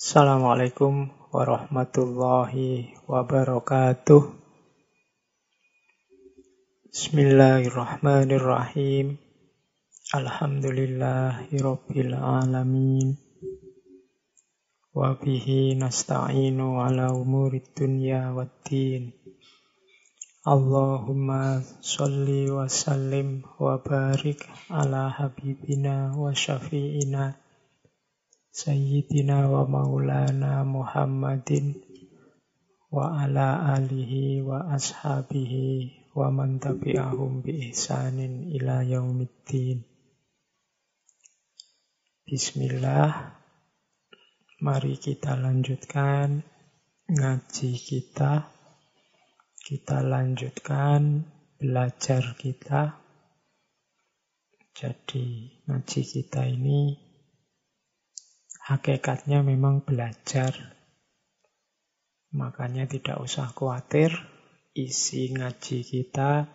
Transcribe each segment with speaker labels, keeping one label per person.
Speaker 1: Assalamualaikum warahmatullahi wabarakatuh. Bismillahirrahmanirrahim. Alhamdulillahirabbil alamin. Wa bihi nasta'inu ala umurid dunya waddin. Allahumma salli wa sallim wa barik ala habibina wa syafi'ina Sayyidina wa maulana Muhammadin wa ala alihi wa ashabihi wa man tabi'ahum bi ihsanin ila yaumiddin. Bismillah. Mari kita lanjutkan ngaji kita. Kita lanjutkan belajar kita. Jadi ngaji kita ini Hakikatnya memang belajar. Makanya tidak usah khawatir, isi ngaji kita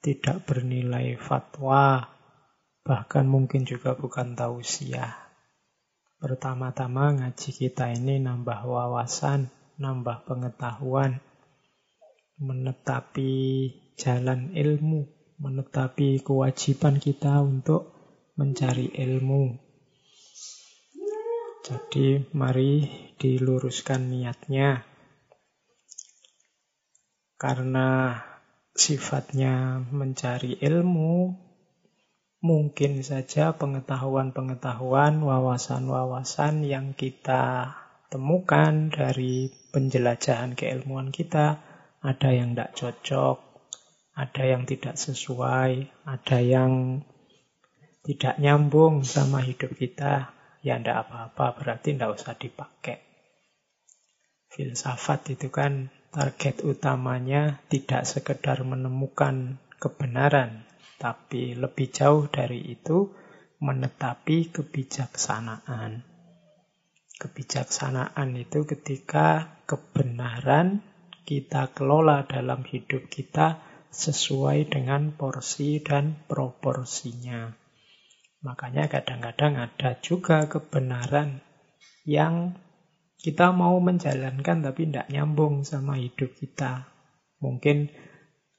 Speaker 1: tidak bernilai fatwa, bahkan mungkin juga bukan tausiah. Pertama-tama ngaji kita ini nambah wawasan, nambah pengetahuan, menetapi jalan ilmu, menetapi kewajiban kita untuk mencari ilmu, jadi mari diluruskan niatnya. Karena sifatnya mencari ilmu, mungkin saja pengetahuan-pengetahuan, wawasan-wawasan yang kita temukan dari penjelajahan keilmuan kita, ada yang tidak cocok, ada yang tidak sesuai, ada yang tidak nyambung sama hidup kita ya ndak apa-apa, berarti ndak usah dipakai. Filsafat itu kan target utamanya tidak sekedar menemukan kebenaran, tapi lebih jauh dari itu menetapi kebijaksanaan. Kebijaksanaan itu ketika kebenaran kita kelola dalam hidup kita sesuai dengan porsi dan proporsinya. Makanya kadang-kadang ada juga kebenaran yang kita mau menjalankan tapi tidak nyambung sama hidup kita. Mungkin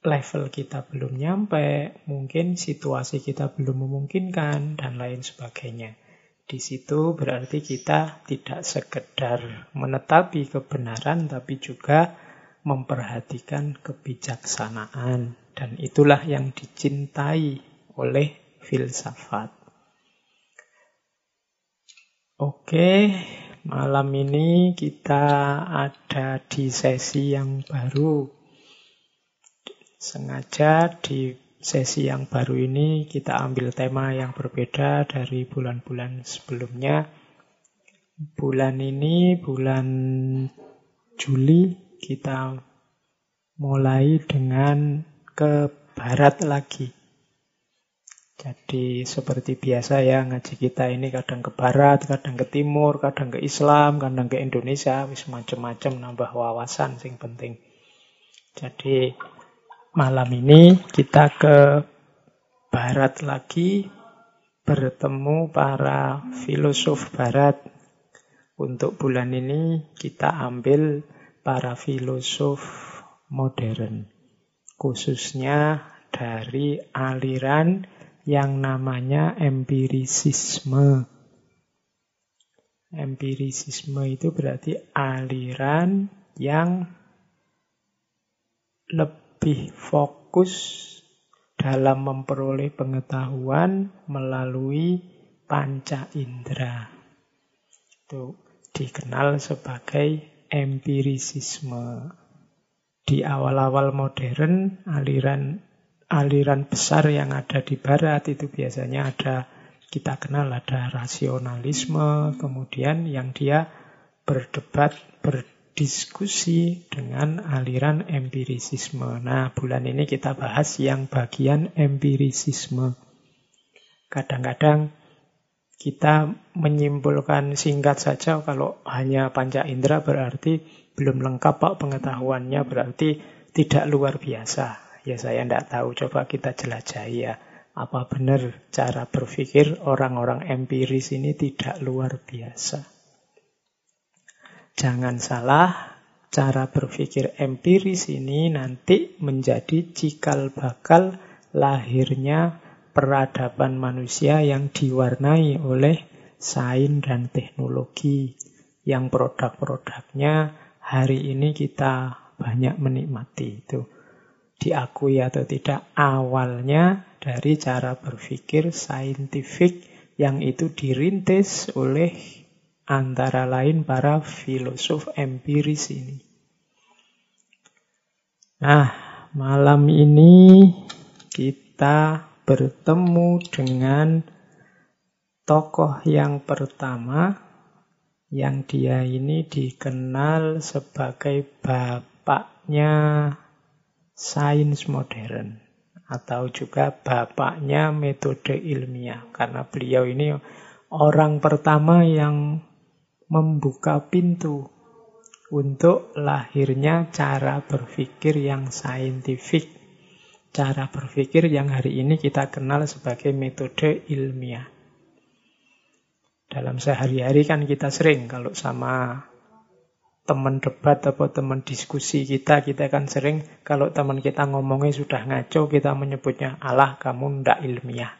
Speaker 1: level kita belum nyampe, mungkin situasi kita belum memungkinkan, dan lain sebagainya. Di situ berarti kita tidak sekedar menetapi kebenaran, tapi juga memperhatikan kebijaksanaan. Dan itulah yang dicintai oleh filsafat. Oke, malam ini kita ada di sesi yang baru. Sengaja di sesi yang baru ini kita ambil tema yang berbeda dari bulan-bulan sebelumnya. Bulan ini, bulan Juli, kita mulai dengan ke barat lagi. Jadi seperti biasa ya ngaji kita ini kadang ke barat, kadang ke timur, kadang ke Islam, kadang ke Indonesia, wis macam-macam nambah wawasan sing penting. Jadi malam ini kita ke barat lagi bertemu para filosof barat. Untuk bulan ini kita ambil para filosof modern. Khususnya dari aliran yang namanya empirisisme. Empirisisme itu berarti aliran yang lebih fokus dalam memperoleh pengetahuan melalui panca indera. Itu dikenal sebagai empirisisme. Di awal-awal modern, aliran aliran besar yang ada di barat itu biasanya ada kita kenal ada rasionalisme, kemudian yang dia berdebat, berdiskusi dengan aliran empirisisme. Nah, bulan ini kita bahas yang bagian empirisisme. Kadang-kadang kita menyimpulkan singkat saja kalau hanya panca indera berarti belum lengkap Pak pengetahuannya berarti tidak luar biasa. Ya saya tidak tahu, coba kita jelajahi ya. Apa benar cara berpikir orang-orang empiris ini tidak luar biasa? Jangan salah, cara berpikir empiris ini nanti menjadi cikal bakal lahirnya peradaban manusia yang diwarnai oleh sains dan teknologi yang produk-produknya hari ini kita banyak menikmati itu diakui atau tidak awalnya dari cara berpikir saintifik yang itu dirintis oleh antara lain para filosof empiris ini. Nah, malam ini kita bertemu dengan tokoh yang pertama yang dia ini dikenal sebagai bapaknya sains modern atau juga bapaknya metode ilmiah karena beliau ini orang pertama yang membuka pintu untuk lahirnya cara berpikir yang saintifik. Cara berpikir yang hari ini kita kenal sebagai metode ilmiah. Dalam sehari-hari kan kita sering kalau sama teman debat atau teman diskusi kita, kita kan sering kalau teman kita ngomongnya sudah ngaco, kita menyebutnya, Allah kamu ndak ilmiah.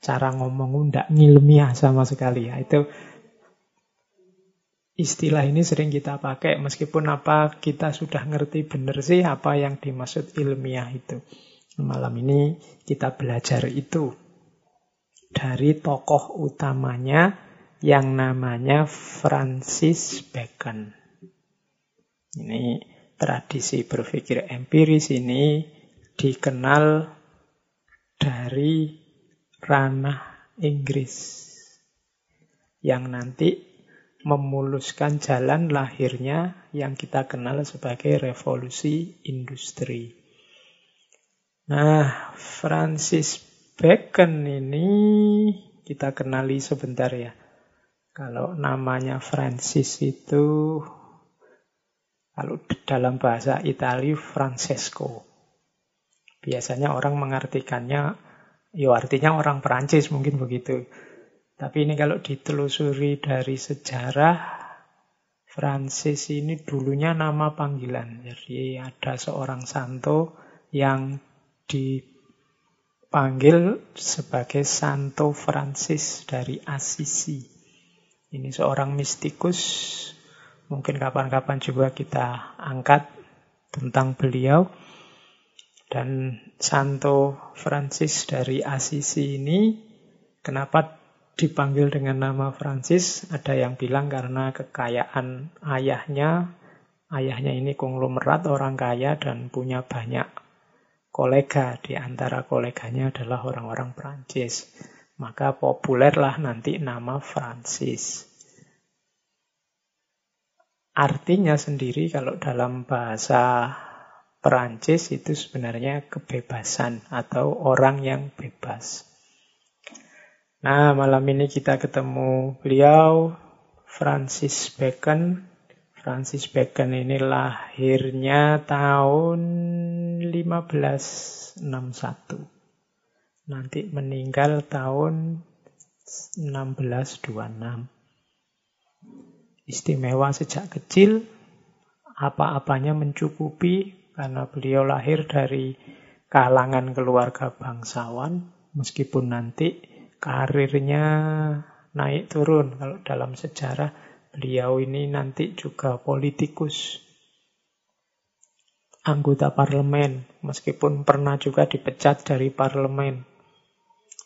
Speaker 1: Cara ngomongmu ndak ngilmiah sama sekali. Ya, itu Istilah ini sering kita pakai meskipun apa kita sudah ngerti benar sih apa yang dimaksud ilmiah itu. Malam ini kita belajar itu dari tokoh utamanya yang namanya Francis Bacon. Ini tradisi berpikir empiris ini dikenal dari ranah Inggris yang nanti memuluskan jalan lahirnya yang kita kenal sebagai revolusi industri. Nah, Francis Bacon ini kita kenali sebentar ya. Kalau namanya Francis itu kalau dalam bahasa Itali Francesco. Biasanya orang mengartikannya ya artinya orang Perancis mungkin begitu. Tapi ini kalau ditelusuri dari sejarah, Francis ini dulunya nama panggilan. Jadi ada seorang santo yang dipanggil sebagai Santo Francis dari Assisi. Ini seorang mistikus, mungkin kapan-kapan juga kita angkat tentang beliau. Dan Santo Francis dari Assisi ini, kenapa dipanggil dengan nama Francis, ada yang bilang karena kekayaan ayahnya, ayahnya ini konglomerat orang kaya dan punya banyak kolega, di antara koleganya adalah orang-orang Prancis. Maka populerlah nanti nama Francis. Artinya sendiri kalau dalam bahasa Perancis itu sebenarnya kebebasan atau orang yang bebas. Nah, malam ini kita ketemu beliau, Francis Bacon. Francis Bacon ini lahirnya tahun 1561. Nanti meninggal tahun 1626. Istimewa sejak kecil, apa-apanya mencukupi karena beliau lahir dari kalangan keluarga bangsawan, meskipun nanti karirnya naik turun. Kalau dalam sejarah beliau ini nanti juga politikus, anggota parlemen, meskipun pernah juga dipecat dari parlemen.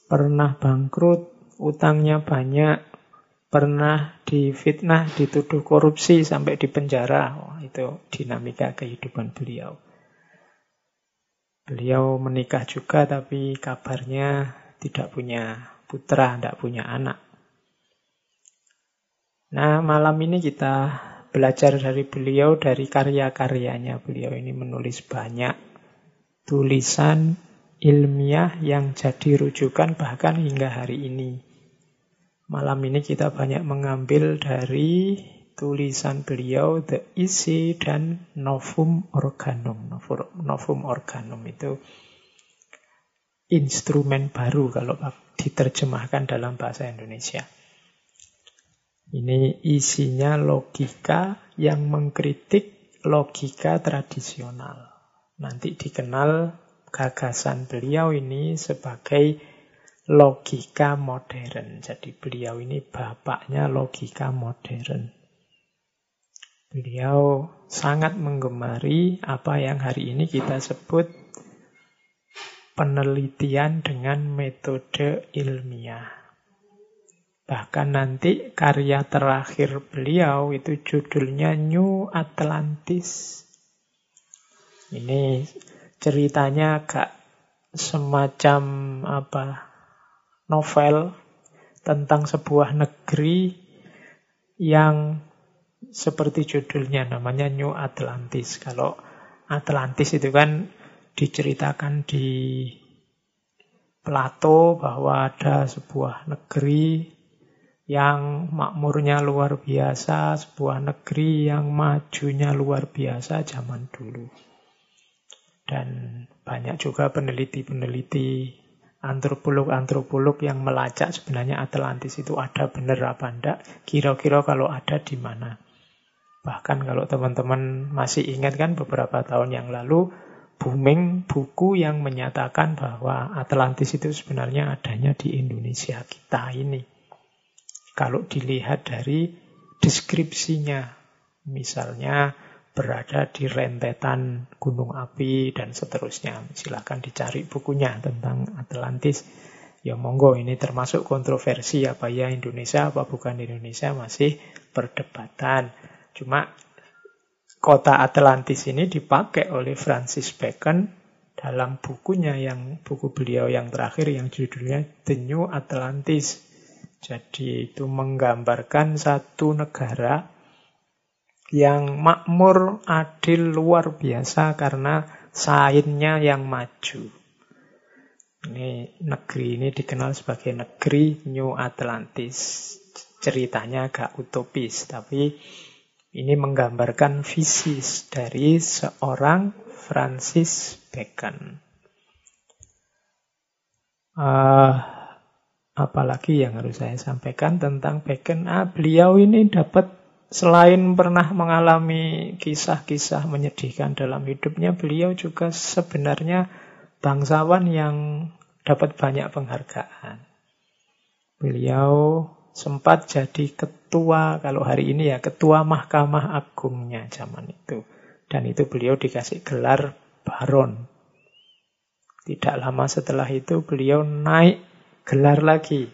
Speaker 1: Pernah bangkrut, utangnya banyak, pernah difitnah, dituduh korupsi sampai di penjara. Oh, itu dinamika kehidupan beliau. Beliau menikah juga tapi kabarnya tidak punya putra, tidak punya anak. Nah, malam ini kita belajar dari beliau, dari karya-karyanya. Beliau ini menulis banyak tulisan ilmiah yang jadi rujukan bahkan hingga hari ini. Malam ini kita banyak mengambil dari tulisan beliau The Isi dan Novum Organum. Novum Organum itu instrumen baru kalau diterjemahkan dalam bahasa Indonesia. Ini isinya logika yang mengkritik logika tradisional. Nanti dikenal gagasan beliau ini sebagai logika modern. Jadi beliau ini bapaknya logika modern. Beliau sangat menggemari apa yang hari ini kita sebut penelitian dengan metode ilmiah. Bahkan nanti karya terakhir beliau itu judulnya New Atlantis. Ini ceritanya agak semacam apa novel tentang sebuah negeri yang seperti judulnya namanya New Atlantis. Kalau Atlantis itu kan diceritakan di Plato bahwa ada sebuah negeri yang makmurnya luar biasa, sebuah negeri yang majunya luar biasa zaman dulu. Dan banyak juga peneliti-peneliti antropolog-antropolog yang melacak sebenarnya Atlantis itu ada benar apa enggak, kira-kira kalau ada di mana. Bahkan kalau teman-teman masih ingat kan beberapa tahun yang lalu booming buku yang menyatakan bahwa Atlantis itu sebenarnya adanya di Indonesia kita ini. Kalau dilihat dari deskripsinya, misalnya berada di rentetan gunung api dan seterusnya. Silahkan dicari bukunya tentang Atlantis. Ya monggo ini termasuk kontroversi apa ya Indonesia apa bukan Indonesia masih perdebatan. Cuma kota Atlantis ini dipakai oleh Francis Bacon dalam bukunya yang buku beliau yang terakhir yang judulnya The New Atlantis. Jadi itu menggambarkan satu negara yang makmur, adil, luar biasa karena sainnya yang maju. Ini negeri ini dikenal sebagai negeri New Atlantis. Ceritanya agak utopis, tapi ini menggambarkan visi dari seorang Francis Bacon. Uh, apalagi yang harus saya sampaikan tentang Bacon? Ah, beliau ini dapat Selain pernah mengalami kisah-kisah menyedihkan dalam hidupnya, beliau juga sebenarnya bangsawan yang dapat banyak penghargaan. Beliau sempat jadi ketua, kalau hari ini ya ketua Mahkamah Agungnya zaman itu. Dan itu beliau dikasih gelar baron. Tidak lama setelah itu beliau naik gelar lagi.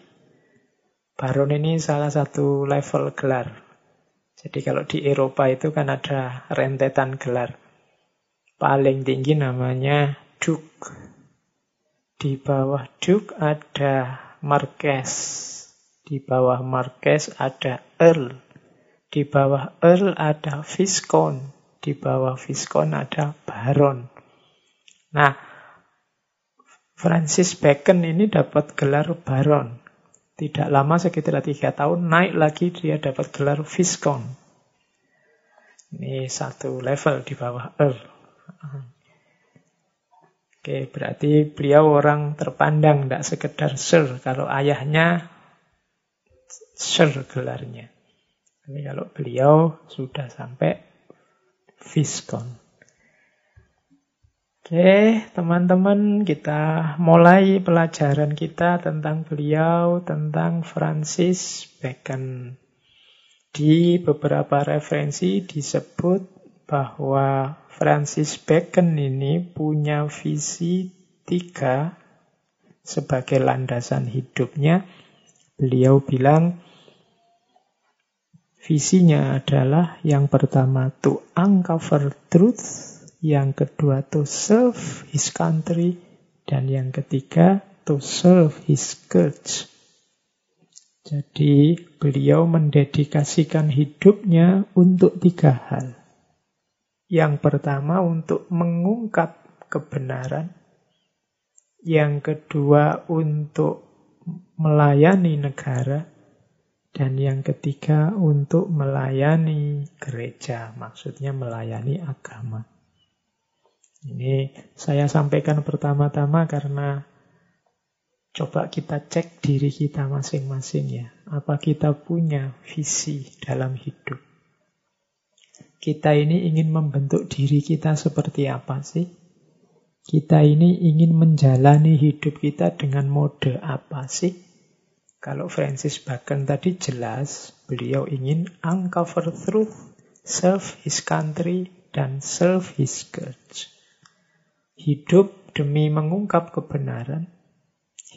Speaker 1: Baron ini salah satu level gelar. Jadi kalau di Eropa itu kan ada rentetan gelar. Paling tinggi namanya Duke. Di bawah Duke ada Marquess. Di bawah Marquess ada Earl. Di bawah Earl ada Viscount. Di bawah Viscount ada Baron. Nah, Francis Bacon ini dapat gelar Baron. Tidak lama sekitar tiga tahun naik lagi dia dapat gelar Viscount. Ini satu level di bawah Earl. Oke, berarti beliau orang terpandang, tidak sekedar Sir. Kalau ayahnya Sir gelarnya. Tapi kalau beliau sudah sampai Viscount. Oke, teman-teman, kita mulai pelajaran kita tentang beliau, tentang Francis Bacon. Di beberapa referensi disebut bahwa Francis Bacon ini punya visi tiga sebagai landasan hidupnya. Beliau bilang visinya adalah yang pertama to uncover truth, yang kedua to serve his country, dan yang ketiga to serve his church. Jadi beliau mendedikasikan hidupnya untuk tiga hal. Yang pertama untuk mengungkap kebenaran. Yang kedua untuk melayani negara. Dan yang ketiga untuk melayani gereja, maksudnya melayani agama. Ini saya sampaikan pertama-tama karena coba kita cek diri kita masing-masing ya. Apa kita punya visi dalam hidup? kita ini ingin membentuk diri kita seperti apa sih? Kita ini ingin menjalani hidup kita dengan mode apa sih? Kalau Francis Bacon tadi jelas, beliau ingin uncover truth, serve his country, dan serve his church. Hidup demi mengungkap kebenaran,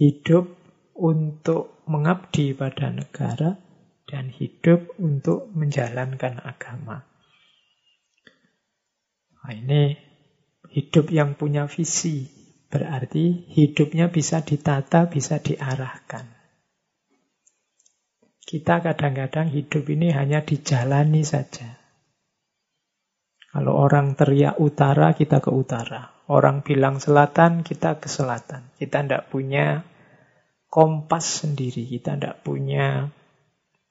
Speaker 1: hidup untuk mengabdi pada negara, dan hidup untuk menjalankan agama. Nah, ini hidup yang punya visi. Berarti hidupnya bisa ditata, bisa diarahkan. Kita kadang-kadang hidup ini hanya dijalani saja. Kalau orang teriak utara, kita ke utara. Orang bilang selatan, kita ke selatan. Kita tidak punya kompas sendiri. Kita tidak punya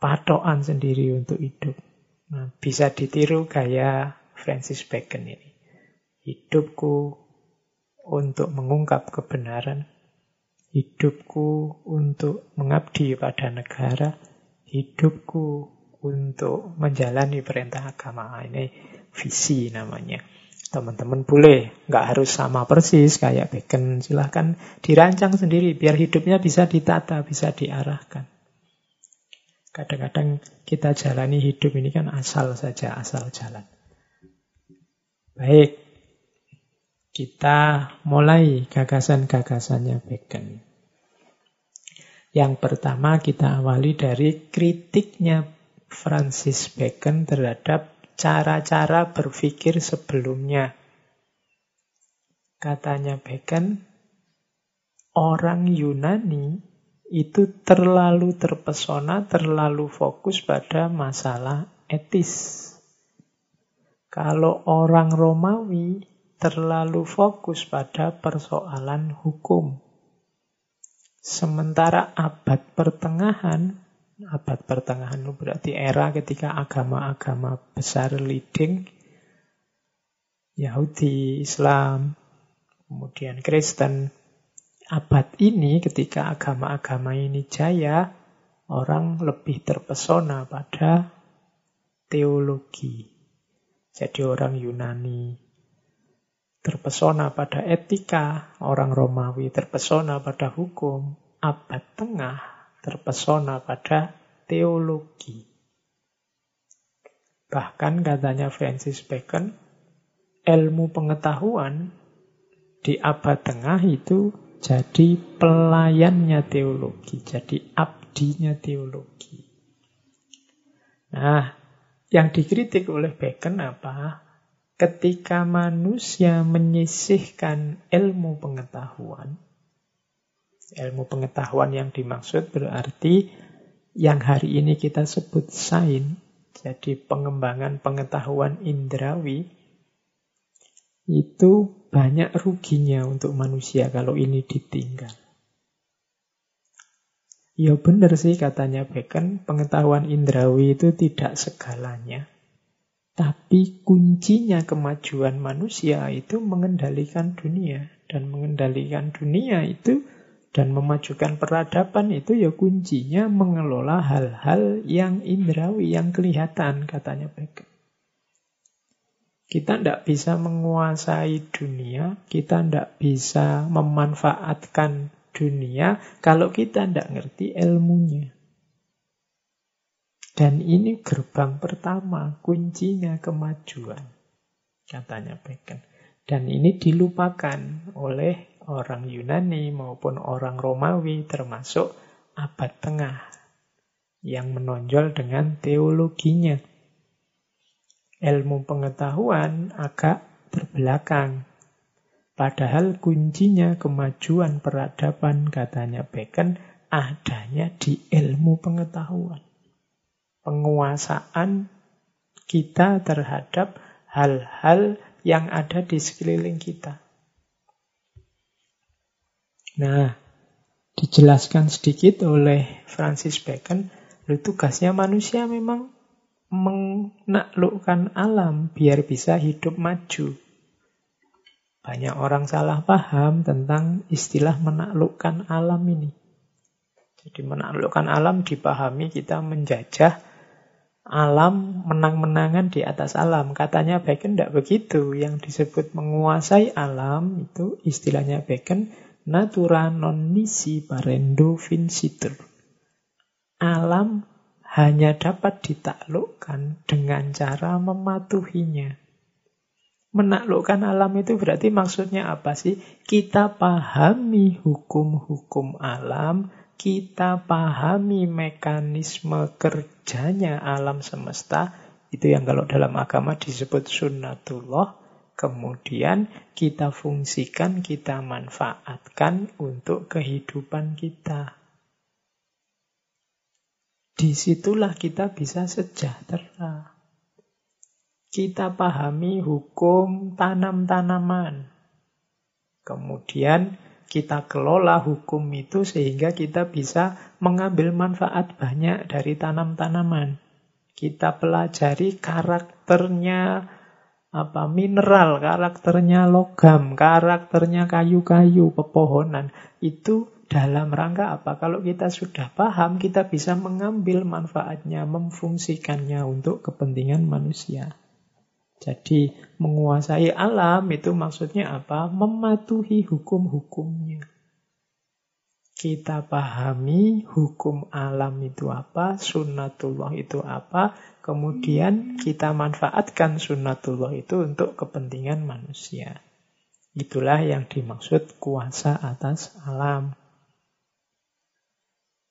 Speaker 1: patokan sendiri untuk hidup. Nah, bisa ditiru gaya Francis Bacon ini. Hidupku untuk mengungkap kebenaran, hidupku untuk mengabdi pada negara, hidupku untuk menjalani perintah agama. Ini visi namanya. Teman-teman boleh, nggak harus sama persis kayak Bacon. Silahkan dirancang sendiri biar hidupnya bisa ditata, bisa diarahkan. Kadang-kadang kita jalani hidup ini kan asal saja, asal jalan. Baik, kita mulai gagasan-gagasannya Bacon. Yang pertama kita awali dari kritiknya Francis Bacon terhadap cara-cara berpikir sebelumnya. Katanya Bacon, orang Yunani itu terlalu terpesona, terlalu fokus pada masalah etis. Kalau orang Romawi terlalu fokus pada persoalan hukum. Sementara abad pertengahan, abad pertengahan itu berarti era ketika agama-agama besar leading, Yahudi, Islam, kemudian Kristen. Abad ini ketika agama-agama ini jaya, orang lebih terpesona pada teologi. Jadi orang Yunani terpesona pada etika, orang Romawi terpesona pada hukum, abad tengah terpesona pada teologi. Bahkan katanya Francis Bacon, ilmu pengetahuan di abad tengah itu jadi pelayannya teologi, jadi abdinya teologi. Nah, yang dikritik oleh Bacon apa? Ketika manusia menyisihkan ilmu pengetahuan, ilmu pengetahuan yang dimaksud berarti yang hari ini kita sebut sains, jadi pengembangan pengetahuan indrawi, itu banyak ruginya untuk manusia kalau ini ditinggal. Ya benar sih katanya Bacon, pengetahuan indrawi itu tidak segalanya. Tapi kuncinya kemajuan manusia itu mengendalikan dunia. Dan mengendalikan dunia itu dan memajukan peradaban itu ya kuncinya mengelola hal-hal yang indrawi, yang kelihatan katanya Bacon. Kita tidak bisa menguasai dunia, kita tidak bisa memanfaatkan dunia kalau kita tidak ngerti ilmunya. Dan ini gerbang pertama, kuncinya kemajuan, katanya Bacon. Dan ini dilupakan oleh orang Yunani maupun orang Romawi termasuk abad tengah yang menonjol dengan teologinya. Ilmu pengetahuan agak terbelakang Padahal kuncinya kemajuan peradaban, katanya Bacon, adanya di ilmu pengetahuan. Penguasaan kita terhadap hal-hal yang ada di sekeliling kita. Nah, dijelaskan sedikit oleh Francis Bacon, lu tugasnya manusia memang menaklukkan alam biar bisa hidup maju. Banyak orang salah paham tentang istilah menaklukkan alam ini. Jadi menaklukkan alam dipahami kita menjajah alam menang-menangan di atas alam. Katanya Bacon tidak begitu. Yang disebut menguasai alam itu istilahnya Bacon natura non nisi parendo vincitur. Alam hanya dapat ditaklukkan dengan cara mematuhinya. Menaklukkan alam itu berarti maksudnya apa sih? Kita pahami hukum-hukum alam, kita pahami mekanisme kerjanya alam semesta, itu yang kalau dalam agama disebut sunnatullah, kemudian kita fungsikan, kita manfaatkan untuk kehidupan kita. Di situlah kita bisa sejahtera kita pahami hukum tanam-tanaman. Kemudian kita kelola hukum itu sehingga kita bisa mengambil manfaat banyak dari tanam-tanaman. Kita pelajari karakternya apa mineral, karakternya logam, karakternya kayu-kayu, pepohonan. Itu dalam rangka apa? Kalau kita sudah paham, kita bisa mengambil manfaatnya, memfungsikannya untuk kepentingan manusia. Jadi menguasai alam itu maksudnya apa? Mematuhi hukum-hukumnya. Kita pahami hukum alam itu apa, sunnatullah itu apa, kemudian kita manfaatkan sunnatullah itu untuk kepentingan manusia. Itulah yang dimaksud kuasa atas alam.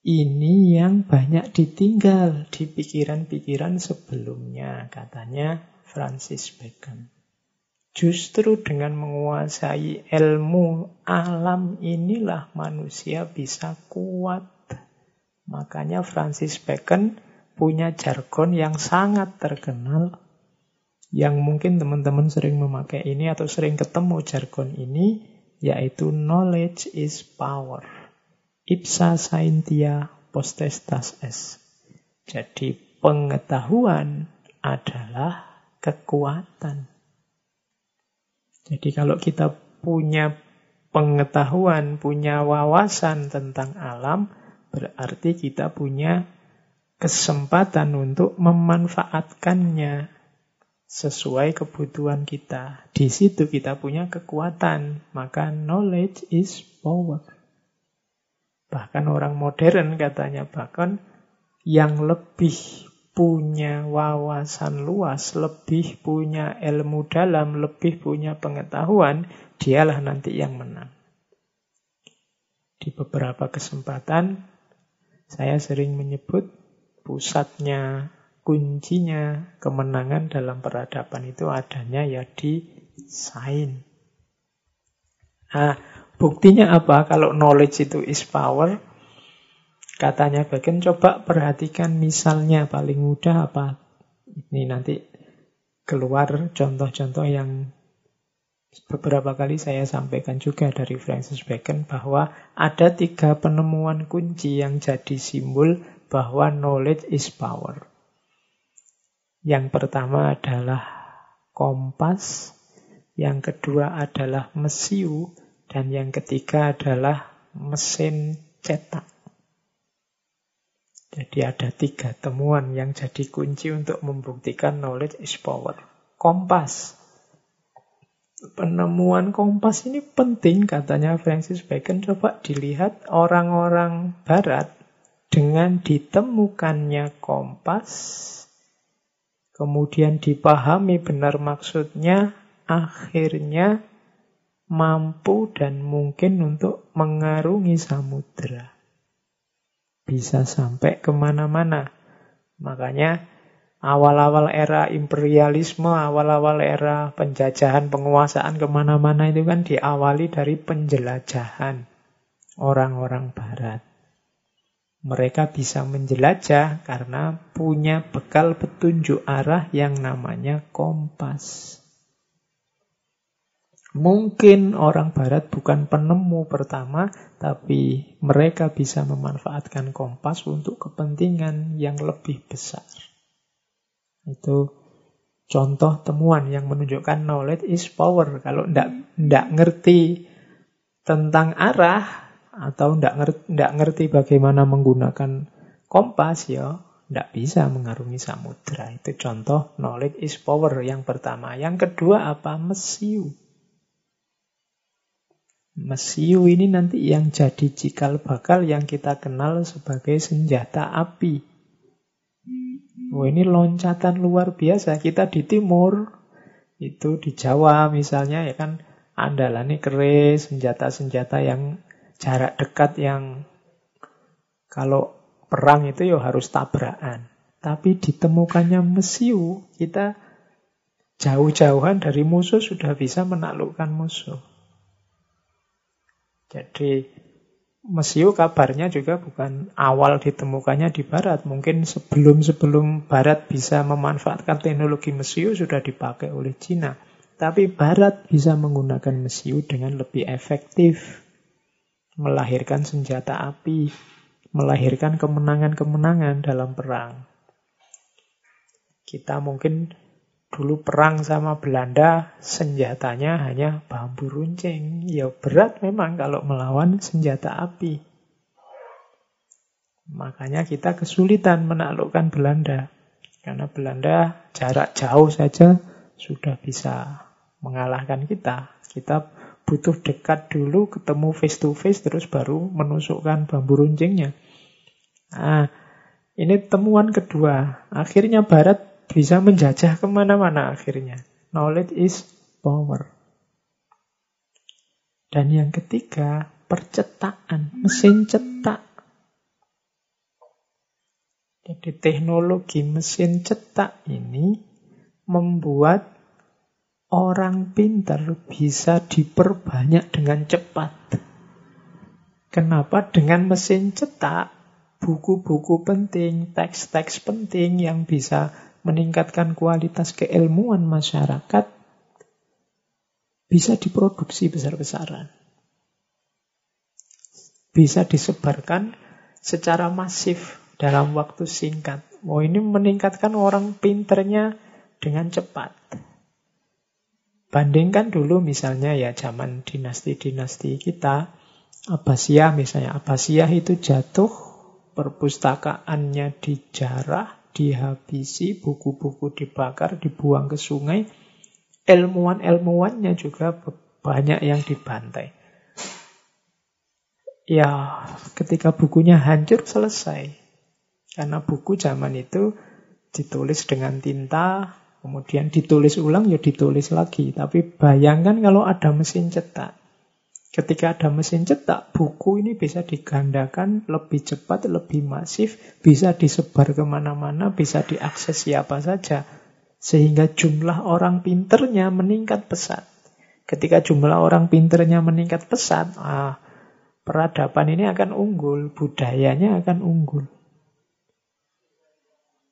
Speaker 1: Ini yang banyak ditinggal di pikiran-pikiran sebelumnya. Katanya Francis Bacon. Justru dengan menguasai ilmu alam inilah manusia bisa kuat. Makanya Francis Bacon punya jargon yang sangat terkenal yang mungkin teman-teman sering memakai ini atau sering ketemu jargon ini yaitu knowledge is power. Ipsa scientia potestas est. Jadi pengetahuan adalah kekuatan. Jadi kalau kita punya pengetahuan, punya wawasan tentang alam, berarti kita punya kesempatan untuk memanfaatkannya sesuai kebutuhan kita. Di situ kita punya kekuatan, maka knowledge is power. Bahkan orang modern katanya bahkan yang lebih punya wawasan luas, lebih punya ilmu dalam, lebih punya pengetahuan, dialah nanti yang menang. Di beberapa kesempatan, saya sering menyebut pusatnya, kuncinya kemenangan dalam peradaban itu adanya ya di sains. Nah, buktinya apa? Kalau knowledge itu is power, Katanya bagian coba perhatikan misalnya paling mudah apa. Ini nanti keluar contoh-contoh yang beberapa kali saya sampaikan juga dari Francis Bacon bahwa ada tiga penemuan kunci yang jadi simbol bahwa knowledge is power. Yang pertama adalah kompas, yang kedua adalah mesiu, dan yang ketiga adalah mesin cetak. Jadi ada tiga temuan yang jadi kunci untuk membuktikan knowledge is power. Kompas. Penemuan kompas ini penting katanya Francis Bacon. Coba dilihat orang-orang barat dengan ditemukannya kompas, kemudian dipahami benar maksudnya, akhirnya mampu dan mungkin untuk mengarungi samudera bisa sampai ke mana-mana. Makanya awal-awal era imperialisme, awal-awal era penjajahan, penguasaan ke mana-mana itu kan diawali dari penjelajahan orang-orang barat. Mereka bisa menjelajah karena punya bekal petunjuk arah yang namanya kompas. Mungkin orang barat bukan penemu pertama, tapi mereka bisa memanfaatkan kompas untuk kepentingan yang lebih besar. Itu contoh temuan yang menunjukkan knowledge is power. Kalau tidak ngerti tentang arah atau tidak ngerti, ngerti bagaimana menggunakan kompas ya, Tidak bisa mengarungi samudra. Itu contoh knowledge is power yang pertama. Yang kedua apa? Mesiu. Mesiu ini nanti yang jadi cikal bakal yang kita kenal sebagai senjata api. Oh ini loncatan luar biasa. Kita di timur, itu di Jawa misalnya ya kan andalannya keris, senjata-senjata yang jarak dekat yang kalau perang itu ya harus tabrakan. Tapi ditemukannya mesiu, kita jauh-jauhan dari musuh sudah bisa menaklukkan musuh. Jadi mesiu kabarnya juga bukan awal ditemukannya di barat. Mungkin sebelum-sebelum barat bisa memanfaatkan teknologi mesiu sudah dipakai oleh Cina. Tapi barat bisa menggunakan mesiu dengan lebih efektif. Melahirkan senjata api, melahirkan kemenangan-kemenangan dalam perang. Kita mungkin dulu perang sama Belanda, senjatanya hanya bambu runcing. Ya berat memang kalau melawan senjata api. Makanya kita kesulitan menaklukkan Belanda. Karena Belanda jarak jauh saja sudah bisa mengalahkan kita. Kita butuh dekat dulu, ketemu face to face, terus baru menusukkan bambu runcingnya. Nah, ini temuan kedua. Akhirnya Barat bisa menjajah ke mana-mana akhirnya. Knowledge is power. Dan yang ketiga, percetakan, mesin cetak. Jadi teknologi mesin cetak ini membuat orang pintar bisa diperbanyak dengan cepat. Kenapa? Dengan mesin cetak, buku-buku penting, teks-teks penting yang bisa meningkatkan kualitas keilmuan masyarakat bisa diproduksi besar-besaran. Bisa disebarkan secara masif dalam waktu singkat. Oh ini meningkatkan orang pinternya dengan cepat. Bandingkan dulu misalnya ya zaman dinasti-dinasti kita, Abbasiyah misalnya. Abbasiyah itu jatuh, perpustakaannya dijarah, dihabisi, buku-buku dibakar, dibuang ke sungai. Ilmuwan-ilmuwannya juga banyak yang dibantai. Ya, ketika bukunya hancur selesai. Karena buku zaman itu ditulis dengan tinta, Kemudian ditulis ulang, ya ditulis lagi. Tapi bayangkan kalau ada mesin cetak. Ketika ada mesin cetak, buku ini bisa digandakan lebih cepat, lebih masif, bisa disebar ke mana-mana, bisa diakses siapa saja. Sehingga jumlah orang pinternya meningkat pesat. Ketika jumlah orang pinternya meningkat pesat, ah, peradaban ini akan unggul, budayanya akan unggul.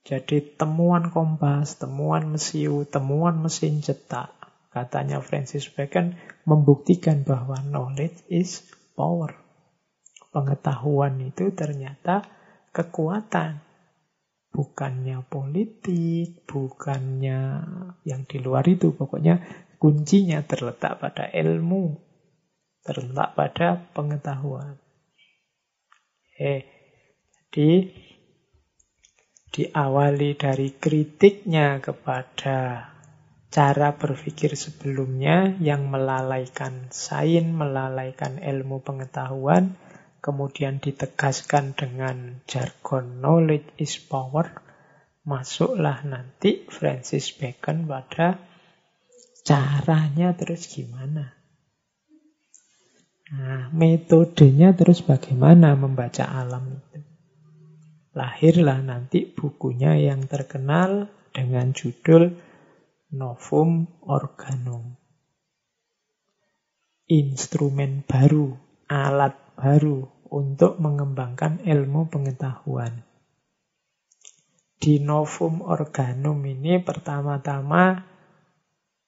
Speaker 1: Jadi temuan kompas, temuan mesiu, temuan mesin cetak, katanya Francis Bacon membuktikan bahwa knowledge is power. Pengetahuan itu ternyata kekuatan. Bukannya politik, bukannya yang di luar itu. Pokoknya kuncinya terletak pada ilmu. Terletak pada pengetahuan. Eh, jadi diawali dari kritiknya kepada cara berpikir sebelumnya yang melalaikan sains, melalaikan ilmu pengetahuan, kemudian ditegaskan dengan jargon knowledge is power, masuklah nanti Francis Bacon pada caranya terus gimana. Nah, metodenya terus bagaimana membaca alam lahirlah nanti bukunya yang terkenal dengan judul Novum Organum. Instrumen baru, alat baru untuk mengembangkan ilmu pengetahuan. Di Novum Organum ini pertama-tama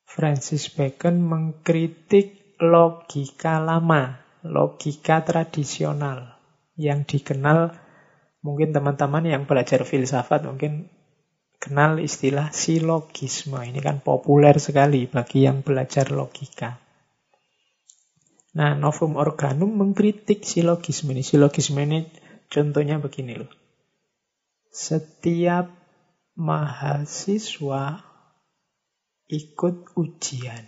Speaker 1: Francis Bacon mengkritik logika lama, logika tradisional yang dikenal Mungkin teman-teman yang belajar filsafat mungkin kenal istilah silogisme. Ini kan populer sekali bagi yang belajar logika. Nah, Novum Organum mengkritik silogisme ini. Silogisme ini contohnya begini loh. setiap mahasiswa ikut ujian.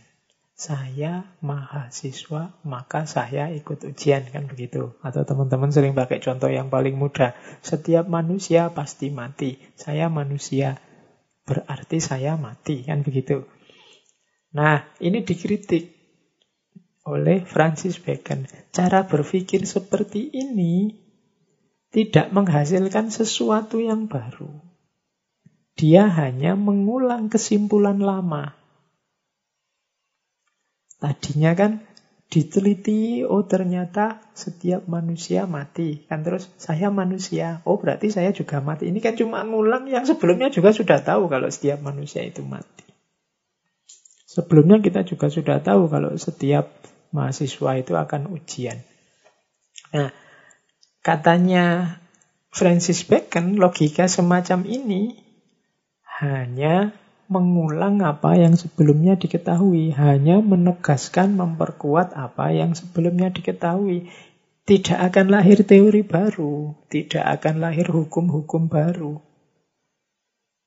Speaker 1: Saya mahasiswa, maka saya ikut ujian, kan begitu. Atau teman-teman sering pakai contoh yang paling mudah. Setiap manusia pasti mati. Saya manusia, berarti saya mati, kan begitu. Nah, ini dikritik oleh Francis Bacon. Cara berpikir seperti ini tidak menghasilkan sesuatu yang baru. Dia hanya mengulang kesimpulan lama. Tadinya kan diteliti, oh ternyata setiap manusia mati. Kan terus saya manusia, oh berarti saya juga mati. Ini kan cuma ngulang yang sebelumnya juga sudah tahu kalau setiap manusia itu mati. Sebelumnya kita juga sudah tahu kalau setiap mahasiswa itu akan ujian. Nah, katanya Francis Bacon, logika semacam ini hanya mengulang apa yang sebelumnya diketahui, hanya menegaskan, memperkuat apa yang sebelumnya diketahui. Tidak akan lahir teori baru, tidak akan lahir hukum-hukum baru.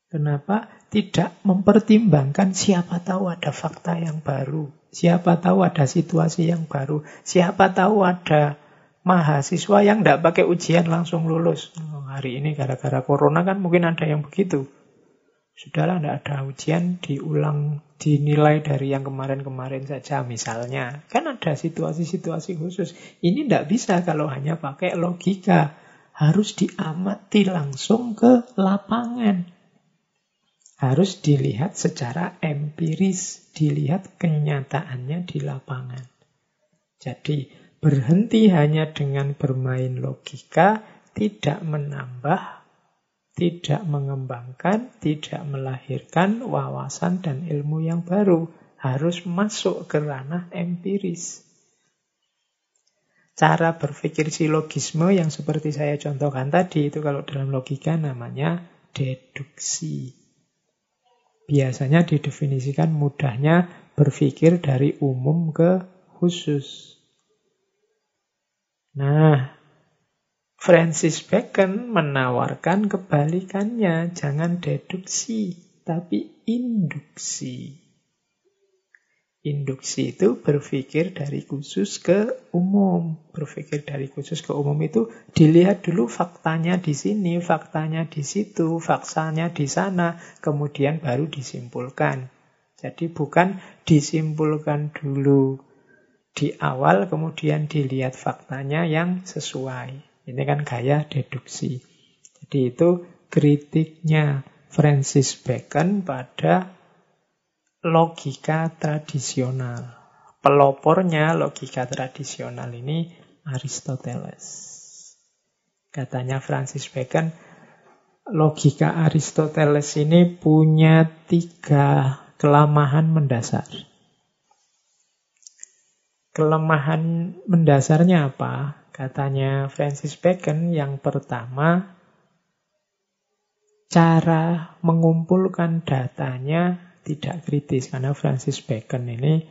Speaker 1: Kenapa? Tidak mempertimbangkan siapa tahu ada fakta yang baru, siapa tahu ada situasi yang baru, siapa tahu ada mahasiswa yang tidak pakai ujian langsung lulus. Oh, hari ini gara-gara corona kan mungkin ada yang begitu. Sudahlah, tidak ada ujian, diulang, dinilai dari yang kemarin-kemarin saja. Misalnya, kan ada situasi-situasi khusus. Ini tidak bisa kalau hanya pakai logika. Harus diamati langsung ke lapangan. Harus dilihat secara empiris, dilihat kenyataannya di lapangan. Jadi, berhenti hanya dengan bermain logika tidak menambah tidak mengembangkan, tidak melahirkan wawasan dan ilmu yang baru. Harus masuk ke ranah empiris. Cara berpikir silogisme yang seperti saya contohkan tadi, itu kalau dalam logika namanya deduksi. Biasanya didefinisikan mudahnya berpikir dari umum ke khusus. Nah, Francis Bacon menawarkan kebalikannya, jangan deduksi, tapi induksi. Induksi itu berpikir dari khusus ke umum. Berpikir dari khusus ke umum itu dilihat dulu faktanya di sini, faktanya di situ, faktanya di sana, kemudian baru disimpulkan. Jadi bukan disimpulkan dulu di awal, kemudian dilihat faktanya yang sesuai. Ini kan gaya deduksi. Jadi itu kritiknya Francis Bacon pada logika tradisional. Pelopornya logika tradisional ini Aristoteles. Katanya Francis Bacon, logika Aristoteles ini punya tiga kelemahan mendasar. Kelemahan mendasarnya apa? Katanya Francis Bacon yang pertama, cara mengumpulkan datanya tidak kritis. Karena Francis Bacon ini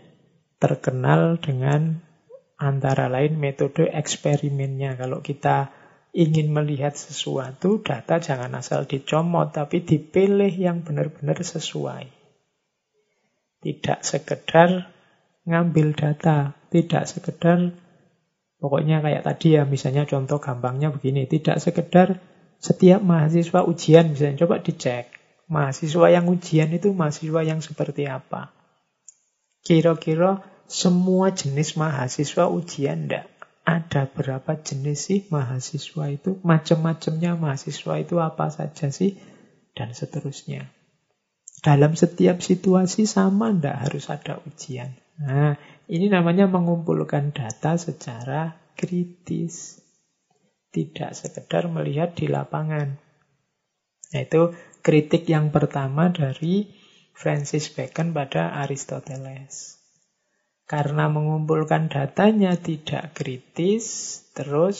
Speaker 1: terkenal dengan antara lain metode eksperimennya. Kalau kita ingin melihat sesuatu, data jangan asal dicomot, tapi dipilih yang benar-benar sesuai. Tidak sekedar ngambil data, tidak sekedar Pokoknya kayak tadi ya, misalnya contoh gampangnya begini. Tidak sekedar setiap mahasiswa ujian, misalnya coba dicek. Mahasiswa yang ujian itu mahasiswa yang seperti apa? Kira-kira semua jenis mahasiswa ujian enggak? Ada berapa jenis sih mahasiswa itu? Macam-macamnya mahasiswa itu apa saja sih? Dan seterusnya. Dalam setiap situasi sama enggak harus ada ujian. Nah, ini namanya mengumpulkan data secara kritis. Tidak sekedar melihat di lapangan. Itu kritik yang pertama dari Francis Bacon pada Aristoteles. Karena mengumpulkan datanya tidak kritis, terus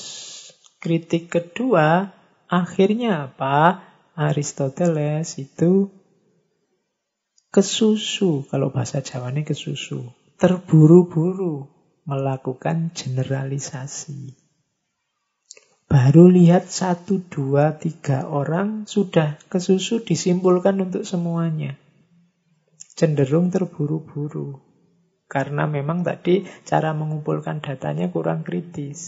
Speaker 1: kritik kedua, akhirnya apa? Aristoteles itu kesusu, kalau bahasa Jawanya kesusu terburu-buru melakukan generalisasi. Baru lihat satu, dua, tiga orang sudah kesusu disimpulkan untuk semuanya. Cenderung terburu-buru. Karena memang tadi cara mengumpulkan datanya kurang kritis.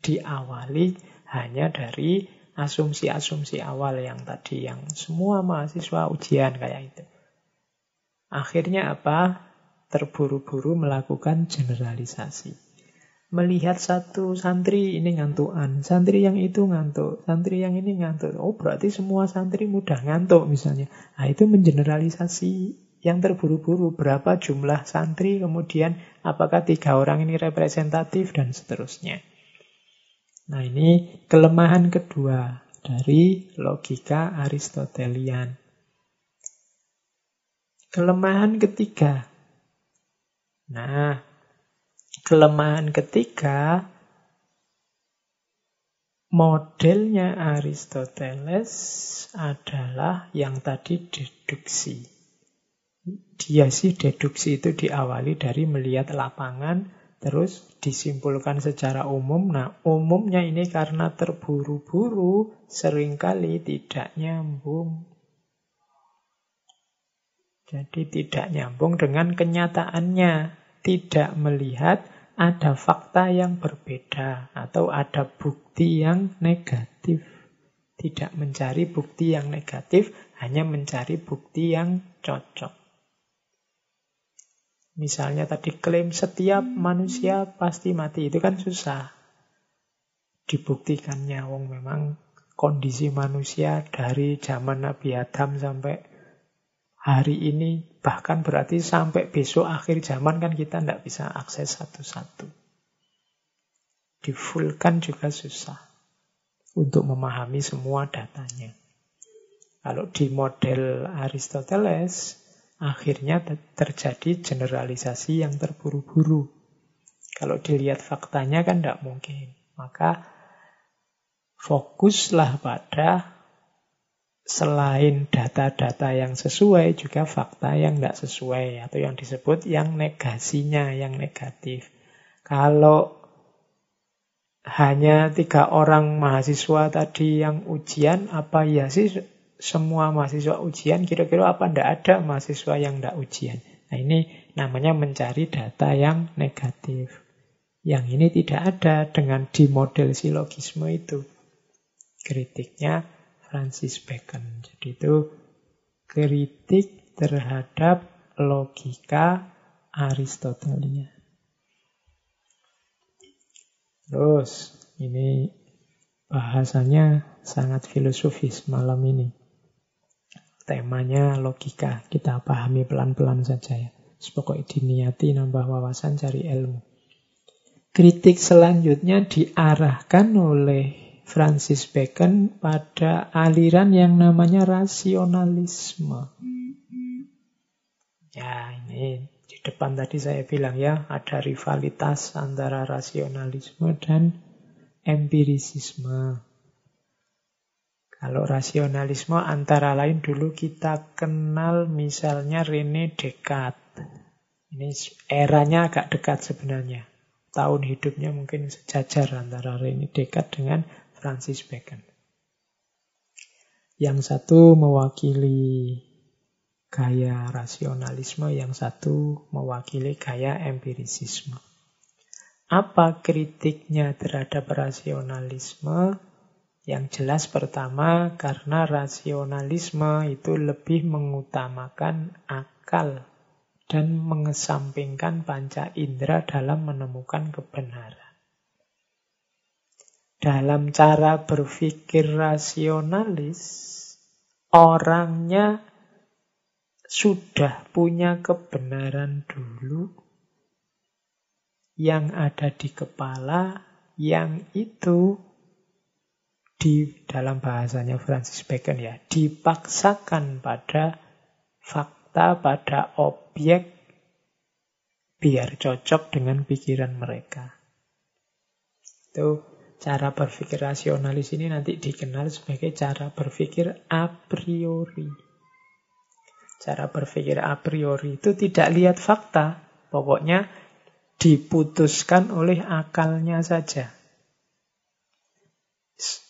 Speaker 1: Diawali hanya dari asumsi-asumsi awal yang tadi, yang semua mahasiswa ujian kayak itu. Akhirnya apa? Terburu-buru melakukan generalisasi melihat satu santri ini ngantukan, santri yang itu ngantuk, santri yang ini ngantuk. Oh, berarti semua santri mudah ngantuk misalnya. Nah, itu mengeneralisasi yang terburu-buru. Berapa jumlah santri, kemudian apakah tiga orang ini representatif, dan seterusnya. Nah, ini kelemahan kedua dari logika Aristotelian. Kelemahan ketiga. Nah, Kelemahan ketiga, modelnya Aristoteles adalah yang tadi deduksi. Dia sih deduksi itu diawali dari melihat lapangan, terus disimpulkan secara umum. Nah, umumnya ini karena terburu-buru, sering kali tidak nyambung. Jadi tidak nyambung dengan kenyataannya. Tidak melihat ada fakta yang berbeda atau ada bukti yang negatif. Tidak mencari bukti yang negatif, hanya mencari bukti yang cocok. Misalnya tadi klaim setiap manusia pasti mati, itu kan susah. Dibuktikannya, wong memang kondisi manusia dari zaman Nabi Adam sampai hari ini, bahkan berarti sampai besok akhir zaman kan kita tidak bisa akses satu-satu. Di full kan juga susah untuk memahami semua datanya. Kalau di model Aristoteles, akhirnya terjadi generalisasi yang terburu-buru. Kalau dilihat faktanya kan tidak mungkin. Maka fokuslah pada selain data-data yang sesuai juga fakta yang tidak sesuai atau yang disebut yang negasinya yang negatif. Kalau hanya tiga orang mahasiswa tadi yang ujian, apa ya sih semua mahasiswa ujian? Kira-kira apa tidak ada mahasiswa yang tidak ujian? Nah ini namanya mencari data yang negatif. Yang ini tidak ada dengan di model silogisme itu. Kritiknya Francis Bacon. Jadi itu kritik terhadap logika Aristotelia. Terus ini bahasanya sangat filosofis malam ini. Temanya logika, kita pahami pelan-pelan saja ya. Pokoknya diniati nambah wawasan cari ilmu. Kritik selanjutnya diarahkan oleh Francis Bacon pada aliran yang namanya rasionalisme. Ya, ini di depan tadi saya bilang ya, ada rivalitas antara rasionalisme dan empirisisme. Kalau rasionalisme antara lain dulu kita kenal misalnya Rene Descartes. Ini eranya agak dekat sebenarnya. Tahun hidupnya mungkin sejajar antara Rene Descartes dengan Francis Bacon. Yang satu mewakili gaya rasionalisme, yang satu mewakili gaya empirisisme. Apa kritiknya terhadap rasionalisme? Yang jelas pertama, karena rasionalisme itu lebih mengutamakan akal dan mengesampingkan panca indera dalam menemukan kebenaran dalam cara berpikir rasionalis, orangnya sudah punya kebenaran dulu yang ada di kepala, yang itu di dalam bahasanya Francis Bacon ya, dipaksakan pada fakta, pada objek biar cocok dengan pikiran mereka. Itu Cara berpikir rasionalis ini nanti dikenal sebagai cara berpikir a priori. Cara berpikir a priori itu tidak lihat fakta, pokoknya diputuskan oleh akalnya saja.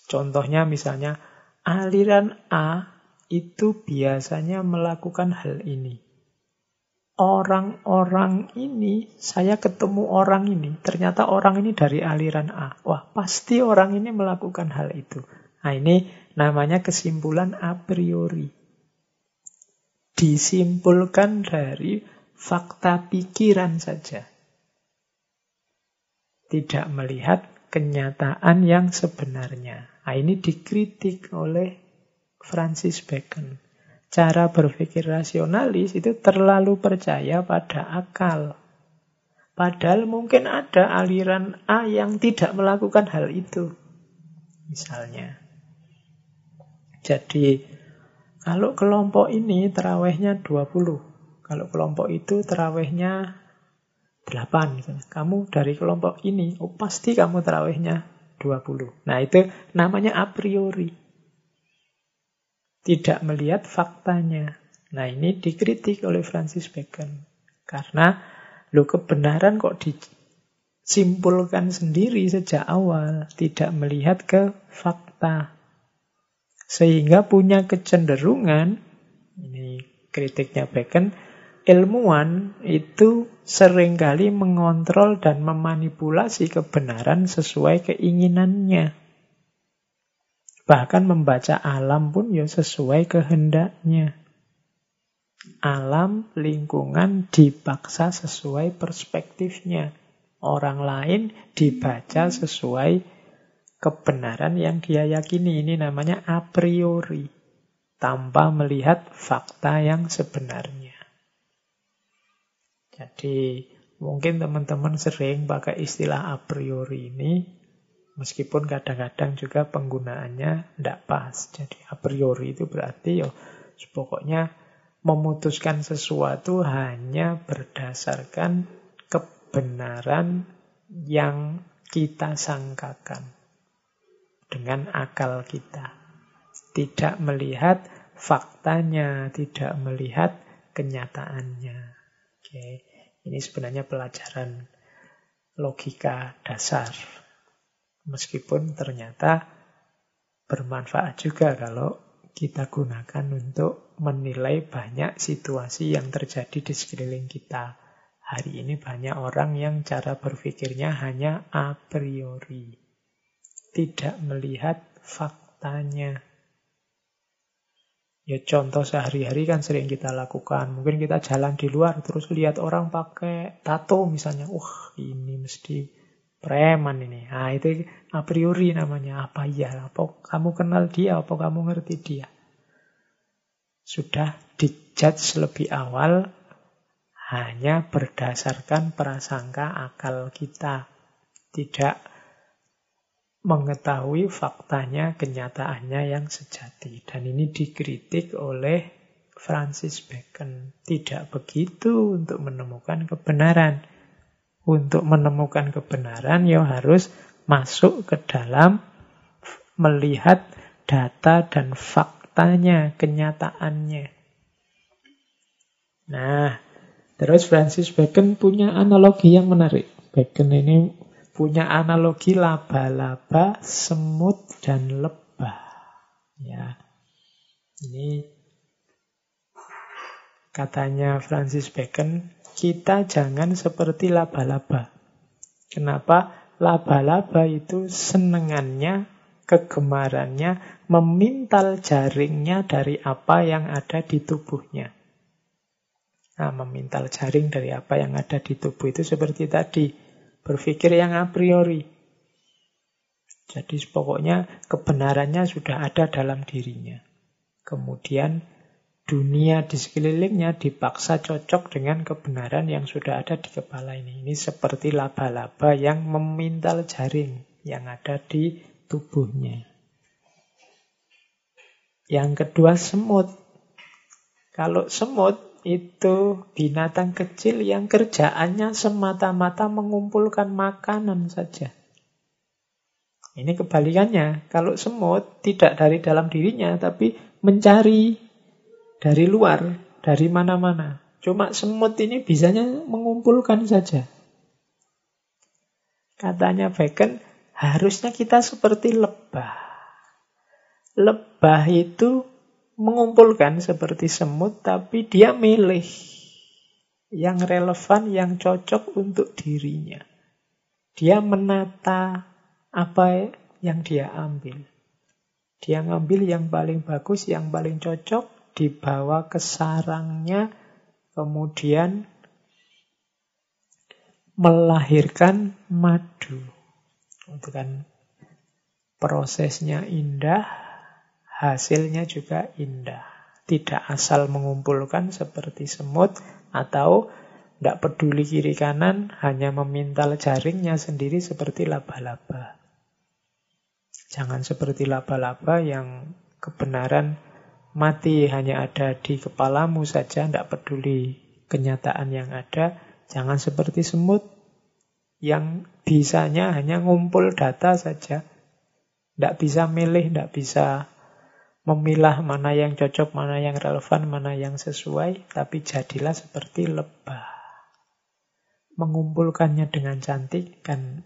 Speaker 1: Contohnya misalnya aliran A itu biasanya melakukan hal ini. Orang-orang ini, saya ketemu orang ini, ternyata orang ini dari aliran A. Wah, pasti orang ini melakukan hal itu. Nah, ini namanya kesimpulan a priori. Disimpulkan dari fakta pikiran saja. Tidak melihat kenyataan yang sebenarnya. Nah, ini dikritik oleh Francis Bacon. Cara berpikir rasionalis itu terlalu percaya pada akal. Padahal mungkin ada aliran A yang tidak melakukan hal itu. Misalnya. Jadi, kalau kelompok ini terawihnya 20. Kalau kelompok itu terawihnya 8 misalnya. Kamu dari kelompok ini, oh pasti kamu terawihnya 20. Nah itu namanya a priori. Tidak melihat faktanya. Nah ini dikritik oleh Francis Bacon. Karena lo kebenaran kok disimpulkan sendiri sejak awal. Tidak melihat ke fakta. Sehingga punya kecenderungan, ini kritiknya Bacon, ilmuwan itu sering kali mengontrol dan memanipulasi kebenaran sesuai keinginannya. Bahkan membaca alam pun ya sesuai kehendaknya. Alam, lingkungan dipaksa sesuai perspektifnya. Orang lain dibaca sesuai kebenaran yang dia yakini. Ini namanya a priori. Tanpa melihat fakta yang sebenarnya. Jadi mungkin teman-teman sering pakai istilah a priori ini, meskipun kadang-kadang juga penggunaannya tidak pas. Jadi a priori itu berarti yo pokoknya memutuskan sesuatu hanya berdasarkan kebenaran yang kita sangkakan dengan akal kita. Tidak melihat faktanya, tidak melihat kenyataannya. Oke, ini sebenarnya pelajaran logika dasar. Meskipun ternyata bermanfaat juga kalau kita gunakan untuk menilai banyak situasi yang terjadi di sekeliling kita. Hari ini banyak orang yang cara berpikirnya hanya a priori. Tidak melihat faktanya. Ya contoh sehari-hari kan sering kita lakukan. Mungkin kita jalan di luar terus lihat orang pakai tato misalnya. Wah ini mesti preman ini. Nah itu a priori namanya. Apa ya? Apa kamu kenal dia? Apa kamu ngerti dia? Sudah dijudge lebih awal hanya berdasarkan prasangka akal kita. Tidak mengetahui faktanya, kenyataannya yang sejati. Dan ini dikritik oleh Francis Bacon. Tidak begitu untuk menemukan kebenaran. Untuk menemukan kebenaran, ya harus masuk ke dalam melihat data dan faktanya, kenyataannya. Nah, terus Francis Bacon punya analogi yang menarik. Bacon ini punya analogi laba-laba, semut, dan lebah. Ya, ini katanya Francis Bacon, kita jangan seperti laba-laba. Kenapa? Laba-laba itu senengannya, kegemarannya memintal jaringnya dari apa yang ada di tubuhnya. Nah, memintal jaring dari apa yang ada di tubuh itu seperti tadi berpikir yang a priori. Jadi pokoknya kebenarannya sudah ada dalam dirinya. Kemudian dunia di sekelilingnya dipaksa cocok dengan kebenaran yang sudah ada di kepala ini. Ini seperti laba-laba yang memintal jaring yang ada di tubuhnya. Yang kedua semut. Kalau semut itu binatang kecil yang kerjaannya semata-mata mengumpulkan makanan saja. Ini kebalikannya. Kalau semut tidak dari dalam dirinya, tapi mencari dari luar, dari mana-mana. Cuma semut ini bisanya mengumpulkan saja. Katanya Bacon, harusnya kita seperti lebah. Lebah itu mengumpulkan seperti semut, tapi dia milih yang relevan, yang cocok untuk dirinya. Dia menata apa yang dia ambil. Dia ngambil yang paling bagus, yang paling cocok, dibawa ke sarangnya, kemudian melahirkan madu. Itu kan prosesnya indah, hasilnya juga indah. Tidak asal mengumpulkan seperti semut atau tidak peduli kiri kanan, hanya memintal jaringnya sendiri seperti laba-laba. Jangan seperti laba-laba yang kebenaran mati hanya ada di kepalamu saja, tidak peduli kenyataan yang ada. Jangan seperti semut yang bisanya hanya ngumpul data saja. Tidak bisa milih, tidak bisa memilah mana yang cocok, mana yang relevan, mana yang sesuai, tapi jadilah seperti lebah. Mengumpulkannya dengan cantik kan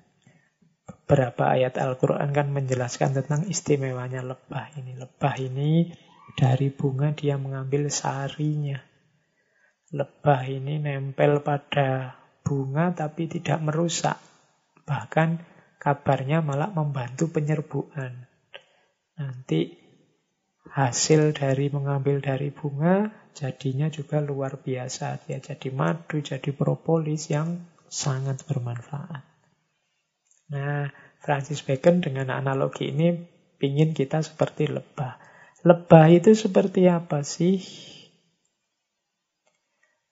Speaker 1: beberapa ayat Al-Quran kan menjelaskan tentang istimewanya lebah ini. Lebah ini dari bunga dia mengambil sarinya. Lebah ini nempel pada bunga tapi tidak merusak. Bahkan kabarnya malah membantu penyerbukan. Nanti hasil dari mengambil dari bunga jadinya juga luar biasa. Dia jadi madu, jadi propolis yang sangat bermanfaat. Nah, Francis Bacon dengan analogi ini ingin kita seperti lebah. Lebah itu seperti apa sih?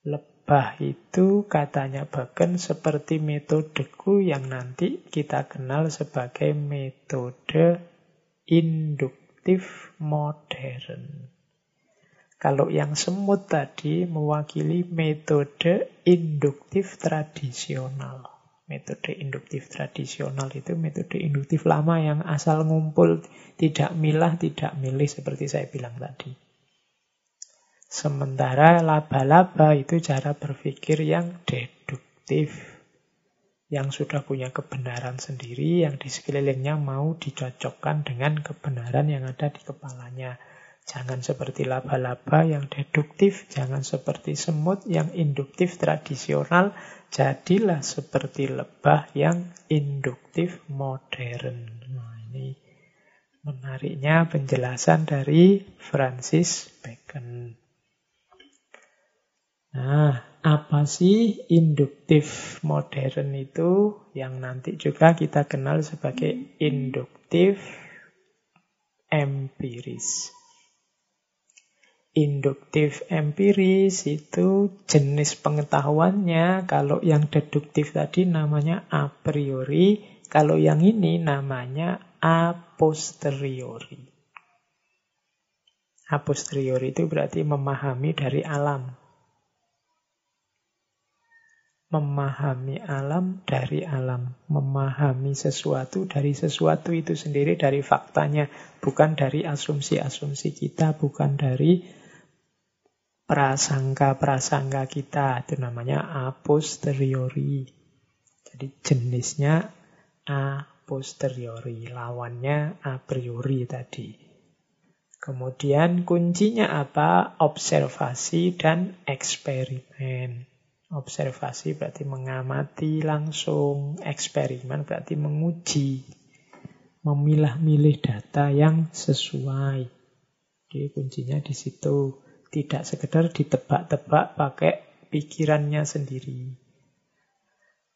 Speaker 1: Lebah itu katanya bahkan seperti metodeku yang nanti kita kenal sebagai metode induktif modern. Kalau yang semut tadi mewakili metode induktif tradisional. Metode induktif tradisional itu metode induktif lama yang asal ngumpul, tidak milah, tidak milih seperti saya bilang tadi. Sementara laba-laba itu cara berpikir yang deduktif. Yang sudah punya kebenaran sendiri, yang di sekelilingnya mau dicocokkan dengan kebenaran yang ada di kepalanya. Jangan seperti laba-laba yang deduktif, jangan seperti semut yang induktif tradisional, jadilah seperti lebah yang induktif modern. Nah, ini menariknya penjelasan dari Francis Bacon. Nah, apa sih induktif modern itu yang nanti juga kita kenal sebagai induktif empiris. Induktif empiris itu jenis pengetahuannya, kalau yang deduktif tadi namanya a priori, kalau yang ini namanya a posteriori. A posteriori itu berarti memahami dari alam. Memahami alam dari alam, memahami sesuatu dari sesuatu itu sendiri dari faktanya, bukan dari asumsi-asumsi kita, bukan dari prasangka-prasangka kita. Itu namanya a posteriori. Jadi jenisnya a posteriori, lawannya a priori tadi. Kemudian kuncinya apa? Observasi dan eksperimen. Observasi berarti mengamati langsung, eksperimen berarti menguji, memilah-milih data yang sesuai. Jadi kuncinya di situ. Tidak sekedar ditebak-tebak pakai pikirannya sendiri.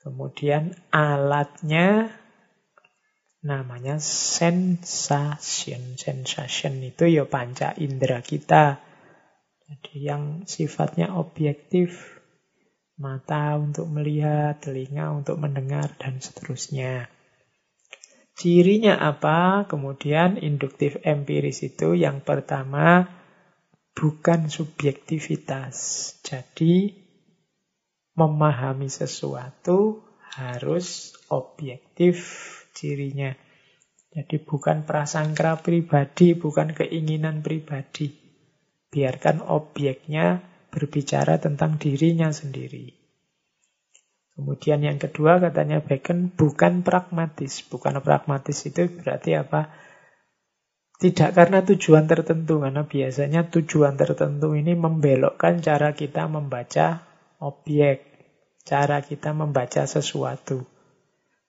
Speaker 1: Kemudian alatnya namanya sensation. Sensation itu ya panca indera kita. Jadi yang sifatnya objektif mata untuk melihat, telinga untuk mendengar, dan seterusnya. Cirinya apa? Kemudian induktif empiris itu yang pertama bukan subjektivitas. Jadi memahami sesuatu harus objektif cirinya. Jadi bukan prasangka pribadi, bukan keinginan pribadi. Biarkan objeknya berbicara tentang dirinya sendiri. Kemudian yang kedua katanya Bacon bukan pragmatis. Bukan pragmatis itu berarti apa? Tidak karena tujuan tertentu, karena biasanya tujuan tertentu ini membelokkan cara kita membaca objek, cara kita membaca sesuatu.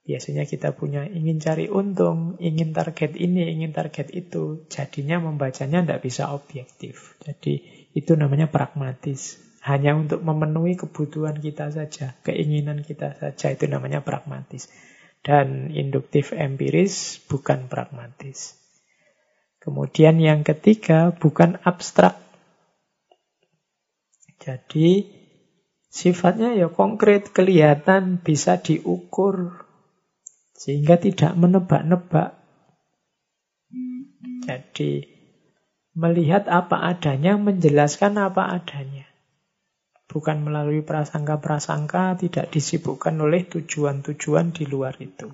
Speaker 1: Biasanya kita punya ingin cari untung, ingin target ini, ingin target itu. Jadinya membacanya tidak bisa objektif. Jadi itu namanya pragmatis. Hanya untuk memenuhi kebutuhan kita saja, keinginan kita saja. Itu namanya pragmatis. Dan induktif empiris bukan pragmatis. Kemudian yang ketiga, bukan abstrak. Jadi sifatnya ya konkret, kelihatan, bisa diukur. Sehingga tidak menebak-nebak. Jadi melihat apa adanya, menjelaskan apa adanya. Bukan melalui prasangka-prasangka, tidak disibukkan oleh tujuan-tujuan di luar itu.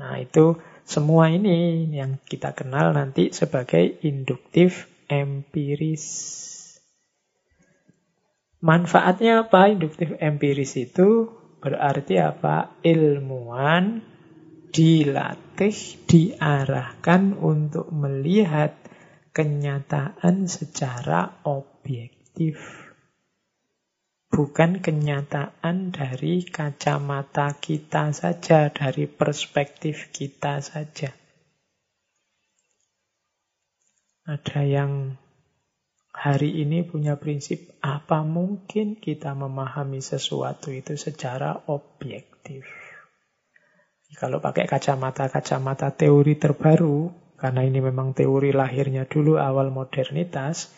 Speaker 1: Nah itu semua ini yang kita kenal nanti sebagai induktif empiris. Manfaatnya apa induktif empiris itu? Berarti apa? Ilmuwan dilatih, diarahkan untuk melihat kenyataan secara objektif bukan kenyataan dari kacamata kita saja, dari perspektif kita saja. Ada yang hari ini punya prinsip apa mungkin kita memahami sesuatu itu secara objektif. Kalau pakai kacamata-kacamata teori terbaru, karena ini memang teori lahirnya dulu awal modernitas,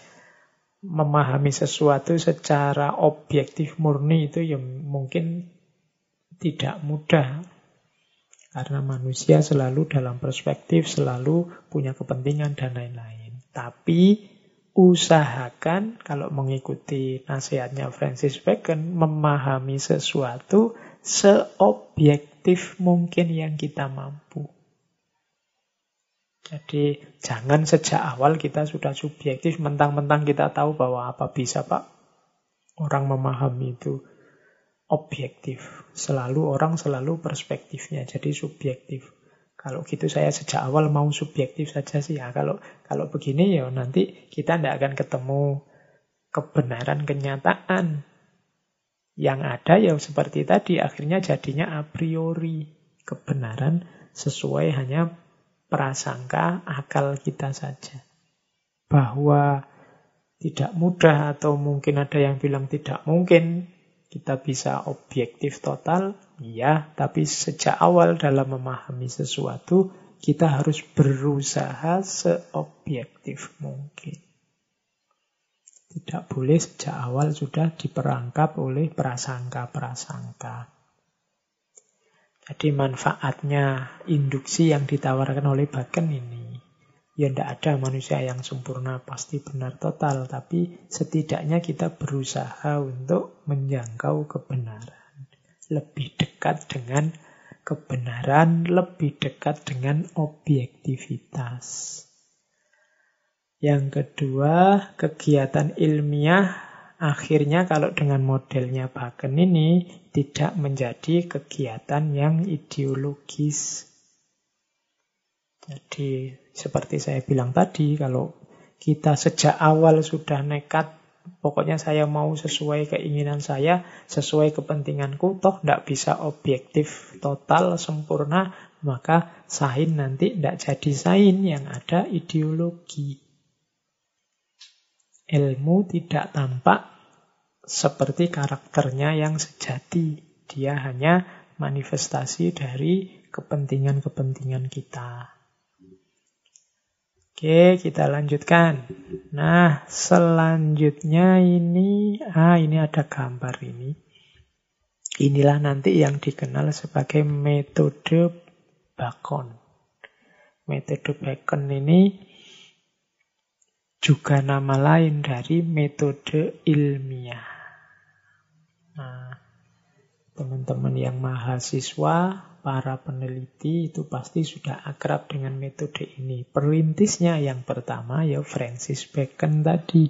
Speaker 1: memahami sesuatu secara objektif murni itu ya mungkin tidak mudah. Karena manusia selalu dalam perspektif, selalu punya kepentingan dan lain-lain. Tapi usahakan kalau mengikuti nasihatnya Francis Bacon, memahami sesuatu seobjektif mungkin yang kita mampu. Jadi jangan sejak awal kita sudah subjektif, mentang-mentang kita tahu bahwa apa bisa Pak. Orang memahami itu objektif. Selalu orang selalu perspektifnya, jadi subjektif. Kalau gitu saya sejak awal mau subjektif saja sih ya. Kalau kalau begini ya nanti kita tidak akan ketemu kebenaran kenyataan. Yang ada ya seperti tadi, akhirnya jadinya a priori. Kebenaran sesuai hanya prasangka akal kita saja. Bahwa tidak mudah atau mungkin ada yang bilang tidak mungkin kita bisa objektif total, ya, tapi sejak awal dalam memahami sesuatu kita harus berusaha seobjektif mungkin. Tidak boleh sejak awal sudah diperangkap oleh prasangka-prasangka. Jadi manfaatnya induksi yang ditawarkan oleh Baken ini, ya tidak ada manusia yang sempurna pasti benar total, tapi setidaknya kita berusaha untuk menjangkau kebenaran. Lebih dekat dengan kebenaran, lebih dekat dengan objektivitas. Yang kedua, kegiatan ilmiah Akhirnya kalau dengan modelnya Baken ini tidak menjadi kegiatan yang ideologis. Jadi seperti saya bilang tadi, kalau kita sejak awal sudah nekat, pokoknya saya mau sesuai keinginan saya, sesuai kepentinganku, toh tidak bisa objektif, total, sempurna, maka sain nanti tidak jadi sain yang ada ideologi. Ilmu tidak tampak seperti karakternya yang sejati. Dia hanya manifestasi dari kepentingan-kepentingan kita. Oke, kita lanjutkan. Nah, selanjutnya ini, ah ini ada gambar ini. Inilah nanti yang dikenal sebagai metode Bacon. Metode Bacon ini juga nama lain dari metode ilmiah. Nah, teman-teman yang mahasiswa, para peneliti itu pasti sudah akrab dengan metode ini. Perintisnya yang pertama ya Francis Bacon tadi.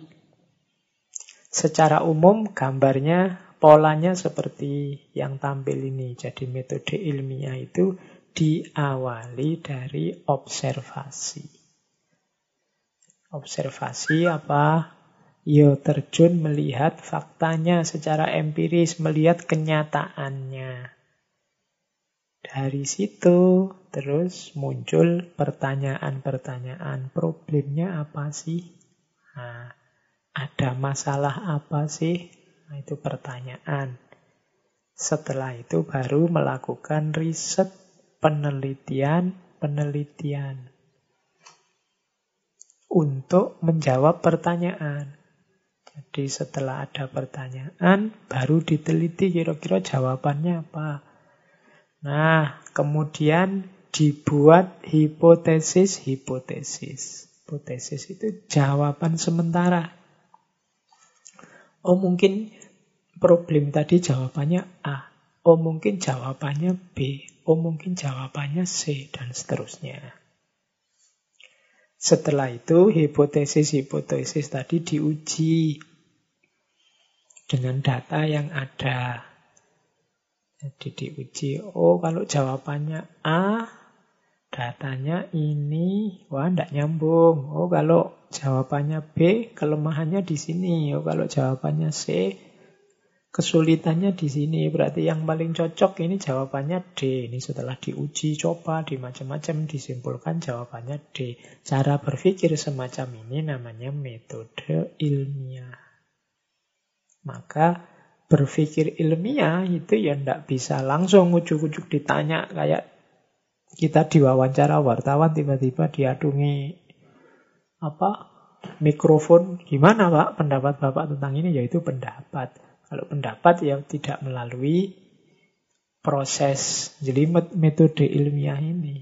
Speaker 1: Secara umum gambarnya, polanya seperti yang tampil ini. Jadi metode ilmiah itu diawali dari observasi. Observasi apa? Yo terjun melihat faktanya secara empiris, melihat kenyataannya. Dari situ terus muncul pertanyaan-pertanyaan. Problemnya apa sih? Nah, ada masalah apa sih? Nah, itu pertanyaan. Setelah itu baru melakukan riset, penelitian, penelitian untuk menjawab pertanyaan. Jadi setelah ada pertanyaan, baru diteliti kira-kira jawabannya apa. Nah, kemudian dibuat hipotesis-hipotesis. Hipotesis itu jawaban sementara. Oh mungkin problem tadi jawabannya A. Oh mungkin jawabannya B. Oh mungkin jawabannya C. Dan seterusnya. Setelah itu hipotesis-hipotesis tadi diuji dengan data yang ada. Jadi diuji, oh kalau jawabannya A, datanya ini, wah tidak nyambung. Oh kalau jawabannya B, kelemahannya di sini. Oh kalau jawabannya C, Kesulitannya di sini berarti yang paling cocok ini jawabannya D. Ini setelah diuji, coba, di macam-macam disimpulkan jawabannya D. Cara berpikir semacam ini namanya metode ilmiah. Maka berpikir ilmiah itu ya tidak bisa langsung ujuk-ujuk ditanya kayak kita diwawancara wartawan tiba-tiba diadungi apa mikrofon gimana pak pendapat bapak tentang ini yaitu pendapat kalau pendapat yang tidak melalui proses, jadi metode ilmiah ini.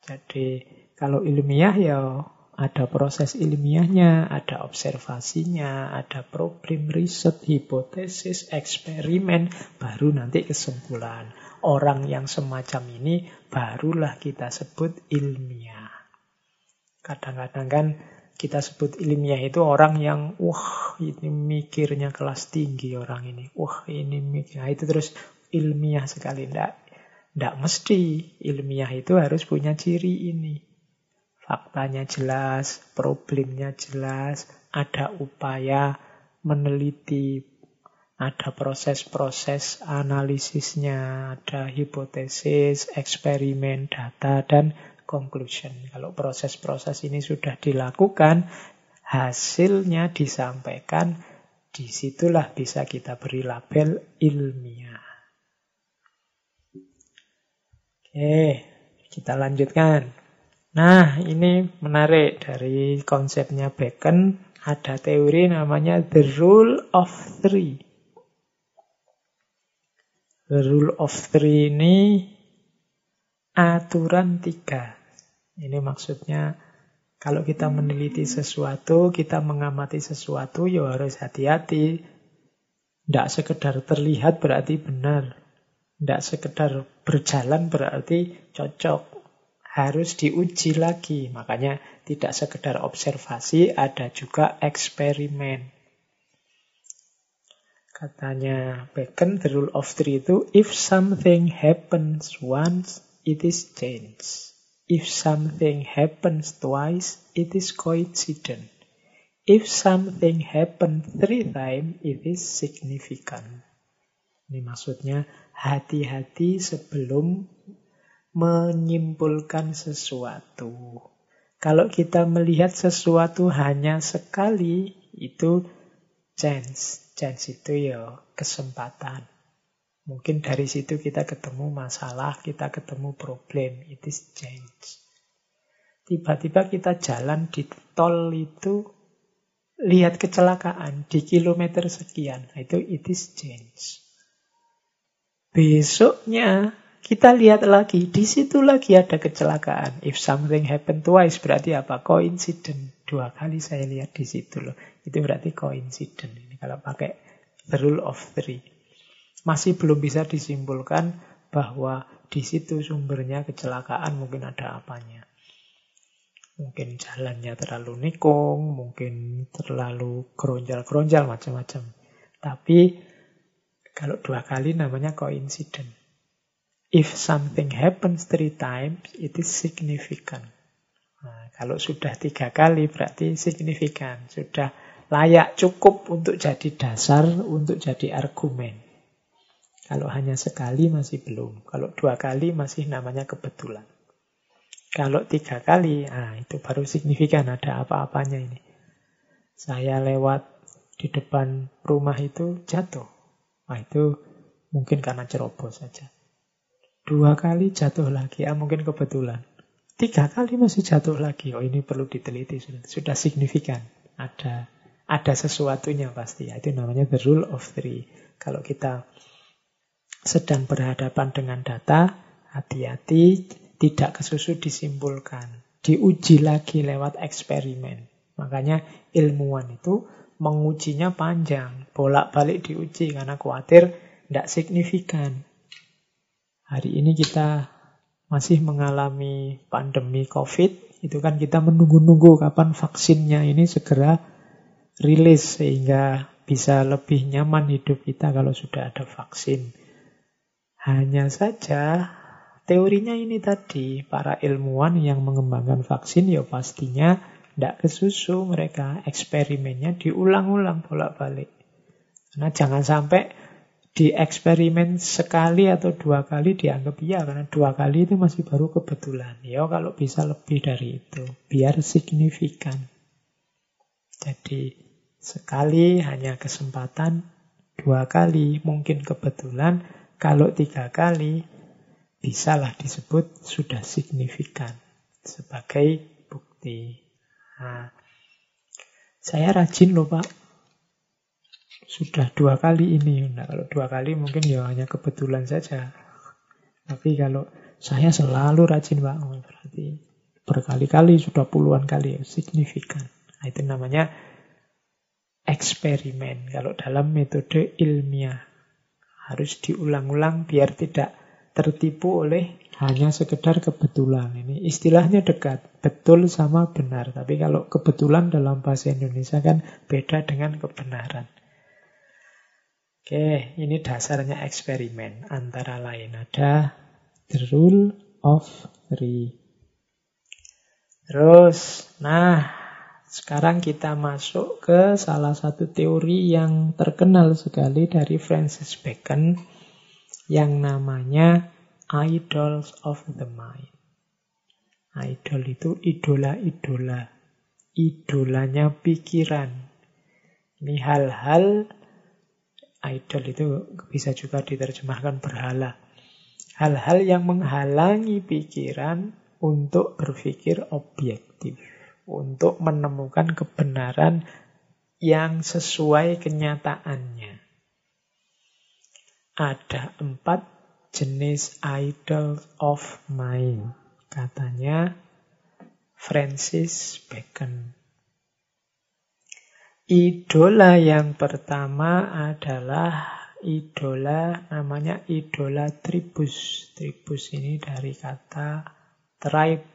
Speaker 1: Jadi kalau ilmiah ya ada proses ilmiahnya, ada observasinya, ada problem riset, hipotesis, eksperimen, baru nanti kesimpulan. Orang yang semacam ini barulah kita sebut ilmiah. Kadang-kadang kan kita sebut ilmiah itu orang yang wah ini mikirnya kelas tinggi orang ini. Wah ini mikir. Nah, itu terus ilmiah sekali. Tidak tidak mesti ilmiah itu harus punya ciri ini. Faktanya jelas, problemnya jelas, ada upaya meneliti, ada proses-proses analisisnya, ada hipotesis, eksperimen, data, dan conclusion. Kalau proses-proses ini sudah dilakukan, hasilnya disampaikan, di situlah bisa kita beri label ilmiah. Oke, kita lanjutkan. Nah, ini menarik dari konsepnya Bacon. Ada teori namanya The Rule of Three. The Rule of Three ini aturan tiga. Ini maksudnya kalau kita meneliti sesuatu, kita mengamati sesuatu, ya harus hati-hati. Tidak sekedar terlihat berarti benar. Tidak sekedar berjalan berarti cocok. Harus diuji lagi. Makanya tidak sekedar observasi, ada juga eksperimen. Katanya Bacon, the rule of three itu, if something happens once, it is chance. If something happens twice, it is coincident. If something happens three times, it is significant. Ini maksudnya hati-hati sebelum menyimpulkan sesuatu. Kalau kita melihat sesuatu hanya sekali, itu chance. Chance itu ya kesempatan. Mungkin dari situ kita ketemu masalah, kita ketemu problem. It is change. Tiba-tiba kita jalan di tol itu, lihat kecelakaan di kilometer sekian. Itu it is change. Besoknya kita lihat lagi, di situ lagi ada kecelakaan. If something happen twice, berarti apa? Coincident. Dua kali saya lihat di situ loh. Itu berarti coincident. Ini kalau pakai the rule of three masih belum bisa disimpulkan bahwa di situ sumbernya kecelakaan mungkin ada apanya. Mungkin jalannya terlalu nikung, mungkin terlalu keronjal-keronjal macam-macam. Tapi kalau dua kali namanya coincident. If something happens three times, it is significant. Nah, kalau sudah tiga kali berarti signifikan. Sudah layak cukup untuk jadi dasar, untuk jadi argumen. Kalau hanya sekali masih belum. Kalau dua kali masih namanya kebetulan. Kalau tiga kali, ah itu baru signifikan ada apa-apanya ini. Saya lewat di depan rumah itu jatuh. Nah itu mungkin karena ceroboh saja. Dua kali jatuh lagi, ah mungkin kebetulan. Tiga kali masih jatuh lagi. Oh ini perlu diteliti sudah. Sudah signifikan. Ada ada sesuatunya pasti. Itu namanya the rule of three. Kalau kita sedang berhadapan dengan data, hati-hati tidak kesusu disimpulkan. Diuji lagi lewat eksperimen. Makanya ilmuwan itu mengujinya panjang. Bolak-balik diuji karena khawatir tidak signifikan. Hari ini kita masih mengalami pandemi COVID, itu kan kita menunggu-nunggu kapan vaksinnya ini segera rilis sehingga bisa lebih nyaman hidup kita kalau sudah ada vaksin. Hanya saja teorinya ini tadi, para ilmuwan yang mengembangkan vaksin ya pastinya tidak kesusu mereka eksperimennya diulang-ulang bolak-balik. Karena jangan sampai di eksperimen sekali atau dua kali dianggap iya karena dua kali itu masih baru kebetulan. Ya kalau bisa lebih dari itu biar signifikan. Jadi sekali hanya kesempatan, dua kali mungkin kebetulan, kalau tiga kali bisalah disebut sudah signifikan sebagai bukti. Nah, saya rajin loh Pak sudah dua kali ini. Nah, kalau dua kali mungkin ya hanya kebetulan saja. Tapi kalau saya selalu rajin Pak, oh, berarti berkali-kali sudah puluhan kali ya, signifikan. Nah, itu namanya eksperimen. Kalau dalam metode ilmiah harus diulang-ulang biar tidak tertipu oleh hanya sekedar kebetulan. Ini istilahnya dekat, betul sama benar. Tapi kalau kebetulan dalam bahasa Indonesia kan beda dengan kebenaran. Oke, ini dasarnya eksperimen. Antara lain ada the rule of three. Terus, nah, sekarang kita masuk ke salah satu teori yang terkenal sekali dari Francis Bacon yang namanya idols of the mind. Idol itu idola-idola. Idolanya pikiran. Ini hal-hal Idol itu bisa juga diterjemahkan berhala. Hal-hal yang menghalangi pikiran untuk berpikir objektif. Untuk menemukan kebenaran yang sesuai kenyataannya. Ada empat jenis idol of mind. Katanya Francis Bacon. Idola yang pertama adalah idola namanya idola tribus. Tribus ini dari kata tribe.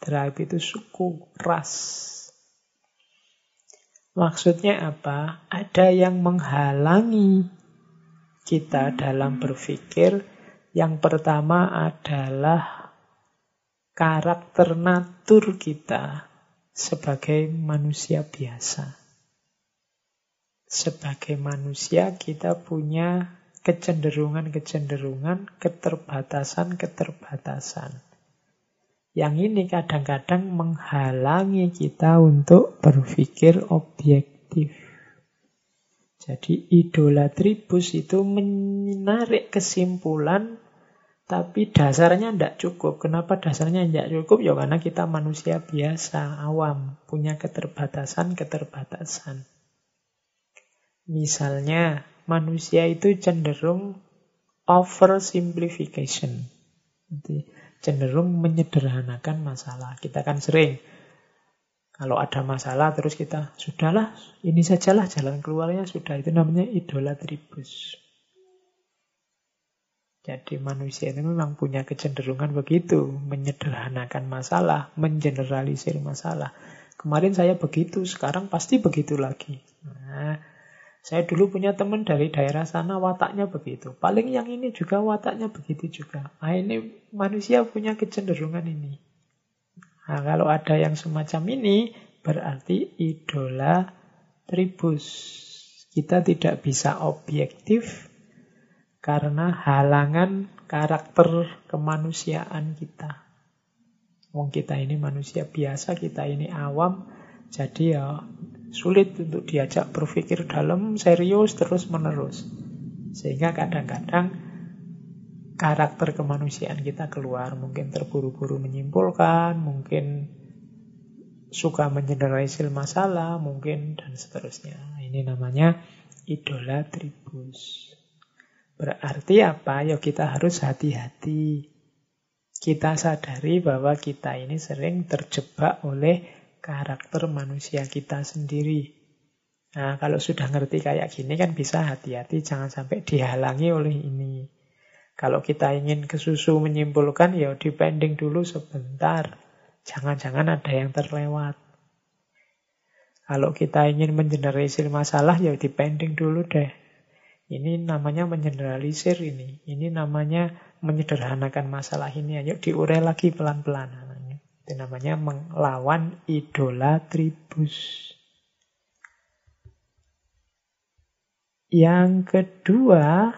Speaker 1: Tribe itu suku, ras. Maksudnya apa? Ada yang menghalangi kita dalam berpikir. Yang pertama adalah karakter natur kita sebagai manusia biasa sebagai manusia kita punya kecenderungan-kecenderungan, keterbatasan-keterbatasan. Yang ini kadang-kadang menghalangi kita untuk berpikir objektif. Jadi idola tribus itu menarik kesimpulan tapi dasarnya tidak cukup. Kenapa dasarnya tidak cukup? Ya karena kita manusia biasa, awam, punya keterbatasan-keterbatasan. Misalnya, manusia itu cenderung oversimplification. Cenderung menyederhanakan masalah. Kita kan sering kalau ada masalah terus kita sudahlah ini sajalah jalan keluarnya sudah itu namanya idola tribus. Jadi manusia itu memang punya kecenderungan begitu, menyederhanakan masalah, mengeneralisir masalah. Kemarin saya begitu, sekarang pasti begitu lagi. Nah, saya dulu punya teman dari daerah sana wataknya begitu. Paling yang ini juga wataknya begitu juga. Nah ini manusia punya kecenderungan ini. Nah, kalau ada yang semacam ini, berarti idola tribus. Kita tidak bisa objektif karena halangan karakter kemanusiaan kita. Wong kita ini manusia biasa, kita ini awam, jadi ya sulit untuk diajak berpikir dalam, serius, terus menerus. Sehingga kadang-kadang karakter kemanusiaan kita keluar, mungkin terburu-buru menyimpulkan, mungkin suka mengeneralisir masalah, mungkin dan seterusnya. Ini namanya idola tribus. Berarti apa? Ya kita harus hati-hati. Kita sadari bahwa kita ini sering terjebak oleh karakter manusia kita sendiri. Nah, kalau sudah ngerti kayak gini kan bisa hati-hati, jangan sampai dihalangi oleh ini. Kalau kita ingin ke susu menyimpulkan, ya dipending dulu sebentar. Jangan-jangan ada yang terlewat. Kalau kita ingin mengeneralisir masalah, ya dipending dulu deh. Ini namanya mengeneralisir ini. Ini namanya menyederhanakan masalah ini. Ayo diurai lagi pelan-pelan. Itu namanya melawan idola tribus. Yang kedua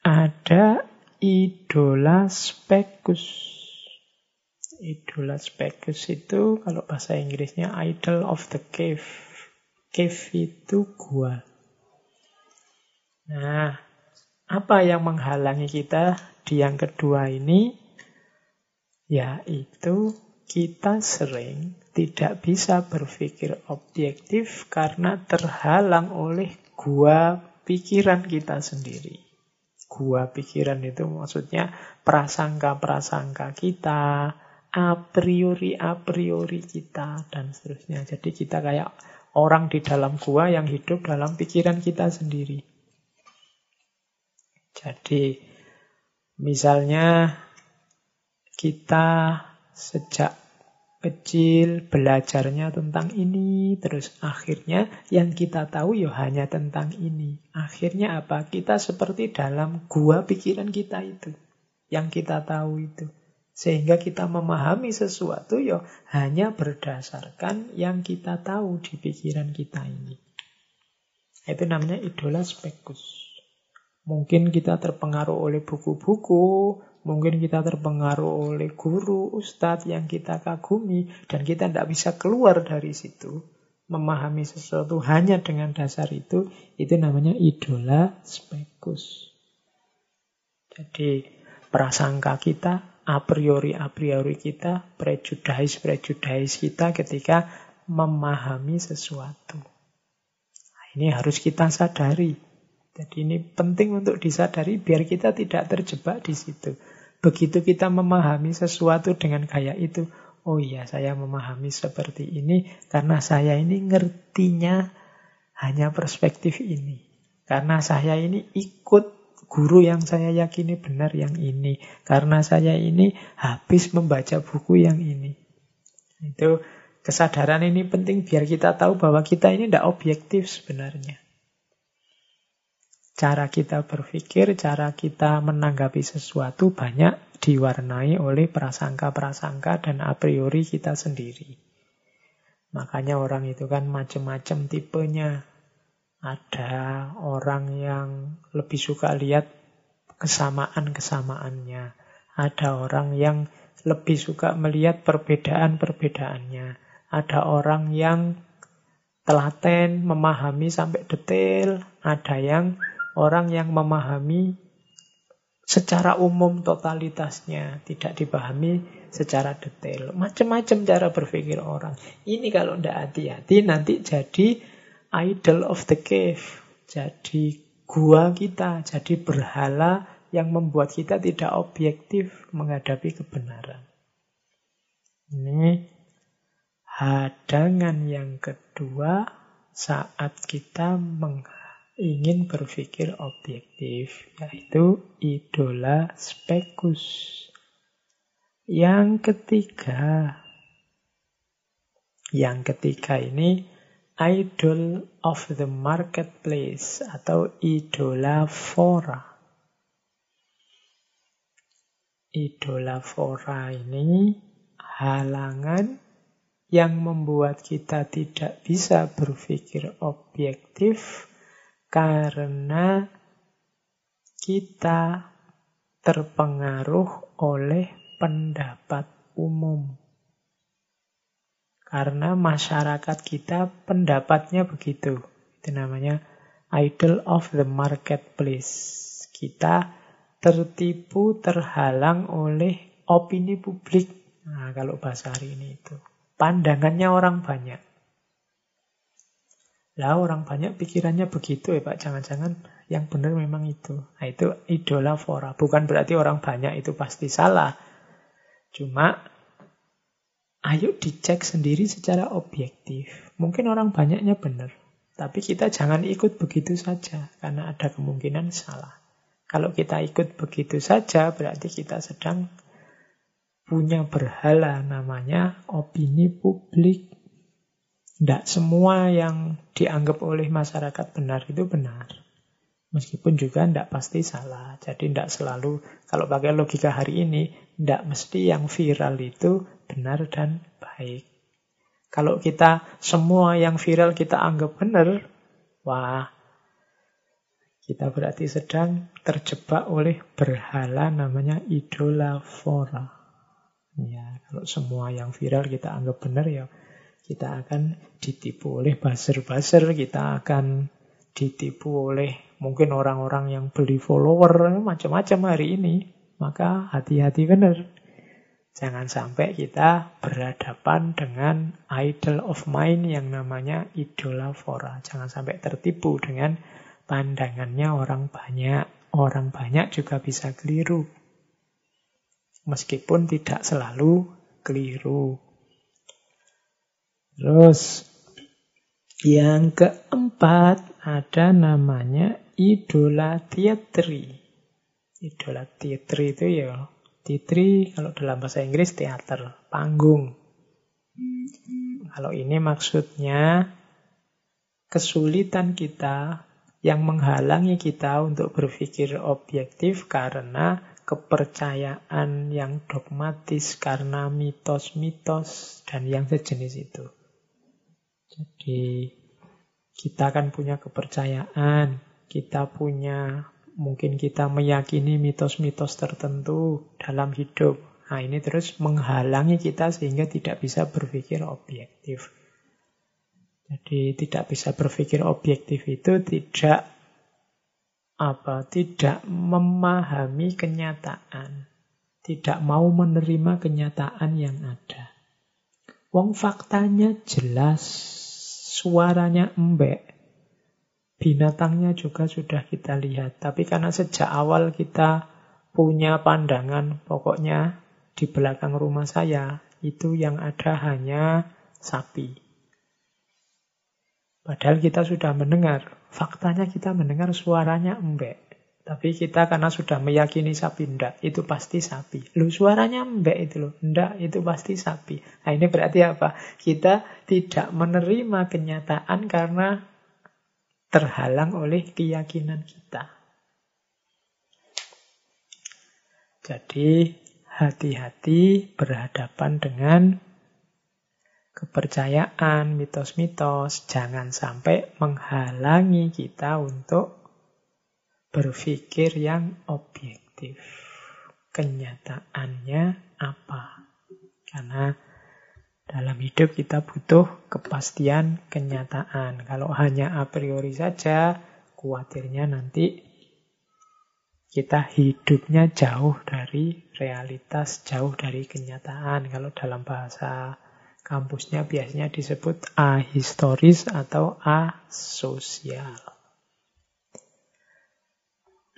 Speaker 1: ada idola spekus. Idola spekus itu kalau bahasa Inggrisnya idol of the cave. Cave itu gua. Nah, apa yang menghalangi kita di yang kedua ini? Yaitu kita sering tidak bisa berpikir objektif karena terhalang oleh gua pikiran kita sendiri. Gua pikiran itu maksudnya prasangka-prasangka kita, a priori-a priori kita, dan seterusnya. Jadi kita kayak orang di dalam gua yang hidup dalam pikiran kita sendiri. Jadi misalnya kita sejak kecil belajarnya tentang ini, terus akhirnya yang kita tahu ya hanya tentang ini. Akhirnya apa? Kita seperti dalam gua pikiran kita itu, yang kita tahu itu. Sehingga kita memahami sesuatu ya hanya berdasarkan yang kita tahu di pikiran kita ini. Itu namanya idola spekus. Mungkin kita terpengaruh oleh buku-buku, mungkin kita terpengaruh oleh guru, ustadz yang kita kagumi, dan kita tidak bisa keluar dari situ. Memahami sesuatu hanya dengan dasar itu, itu namanya idola spekus. Jadi prasangka kita, a priori a priori kita, prejudais prejudais kita ketika memahami sesuatu. Nah, ini harus kita sadari. Jadi ini penting untuk disadari biar kita tidak terjebak di situ. Begitu kita memahami sesuatu dengan kayak itu, oh iya saya memahami seperti ini karena saya ini ngertinya hanya perspektif ini. Karena saya ini ikut guru yang saya yakini benar yang ini. Karena saya ini habis membaca buku yang ini. Itu kesadaran ini penting biar kita tahu bahwa kita ini tidak objektif sebenarnya. Cara kita berpikir, cara kita menanggapi sesuatu banyak diwarnai oleh prasangka-prasangka dan a priori kita sendiri. Makanya orang itu kan macam-macam tipenya. Ada orang yang lebih suka lihat kesamaan-kesamaannya. Ada orang yang lebih suka melihat perbedaan-perbedaannya. Ada orang yang telaten, memahami sampai detail. Ada yang orang yang memahami secara umum totalitasnya, tidak dipahami secara detail. Macam-macam cara berpikir orang. Ini kalau tidak hati-hati nanti jadi idol of the cave. Jadi gua kita, jadi berhala yang membuat kita tidak objektif menghadapi kebenaran. Ini hadangan yang kedua saat kita menghadapi ingin berpikir objektif, yaitu idola spekus. Yang ketiga, yang ketiga ini idol of the marketplace atau idola fora. Idola fora ini halangan yang membuat kita tidak bisa berpikir objektif karena kita terpengaruh oleh pendapat umum. Karena masyarakat kita pendapatnya begitu. Itu namanya idol of the marketplace. Kita tertipu, terhalang oleh opini publik. Nah, kalau bahasa hari ini itu. Pandangannya orang banyak. Lah orang banyak pikirannya begitu ya Pak. Jangan-jangan yang benar memang itu. Nah itu idola fora. Bukan berarti orang banyak itu pasti salah. Cuma ayo dicek sendiri secara objektif. Mungkin orang banyaknya benar. Tapi kita jangan ikut begitu saja. Karena ada kemungkinan salah. Kalau kita ikut begitu saja berarti kita sedang punya berhala namanya opini publik. Tidak semua yang dianggap oleh masyarakat benar itu benar. Meskipun juga tidak pasti salah. Jadi tidak selalu, kalau pakai logika hari ini, tidak mesti yang viral itu benar dan baik. Kalau kita semua yang viral kita anggap benar, wah, kita berarti sedang terjebak oleh berhala namanya idola fora. Ya, kalau semua yang viral kita anggap benar ya kita akan ditipu oleh buzzer-buzzer, kita akan ditipu oleh mungkin orang-orang yang beli follower, macam-macam hari ini. Maka hati-hati benar. Jangan sampai kita berhadapan dengan idol of mind yang namanya idola fora. Jangan sampai tertipu dengan pandangannya orang banyak. Orang banyak juga bisa keliru. Meskipun tidak selalu keliru. Terus yang keempat ada namanya idola teatri. Idola teatri itu ya teatri kalau dalam bahasa Inggris teater, panggung. Kalau ini maksudnya kesulitan kita yang menghalangi kita untuk berpikir objektif karena kepercayaan yang dogmatis, karena mitos-mitos dan yang sejenis itu. Jadi kita kan punya kepercayaan, kita punya mungkin kita meyakini mitos-mitos tertentu dalam hidup. Nah, ini terus menghalangi kita sehingga tidak bisa berpikir objektif. Jadi tidak bisa berpikir objektif itu tidak apa? Tidak memahami kenyataan. Tidak mau menerima kenyataan yang ada. Wong faktanya jelas suaranya embek. Binatangnya juga sudah kita lihat. Tapi karena sejak awal kita punya pandangan, pokoknya di belakang rumah saya itu yang ada hanya sapi. Padahal kita sudah mendengar, faktanya kita mendengar suaranya embek. Tapi kita karena sudah meyakini sapi ndak, itu pasti sapi. Lu suaranya mbek itu loh, ndak itu pasti sapi. Nah ini berarti apa? Kita tidak menerima kenyataan karena terhalang oleh keyakinan kita. Jadi hati-hati berhadapan dengan kepercayaan, mitos-mitos. Jangan sampai menghalangi kita untuk berpikir yang objektif. Kenyataannya apa? Karena dalam hidup kita butuh kepastian kenyataan. Kalau hanya a priori saja, khawatirnya nanti kita hidupnya jauh dari realitas, jauh dari kenyataan. Kalau dalam bahasa kampusnya biasanya disebut ahistoris atau asosial.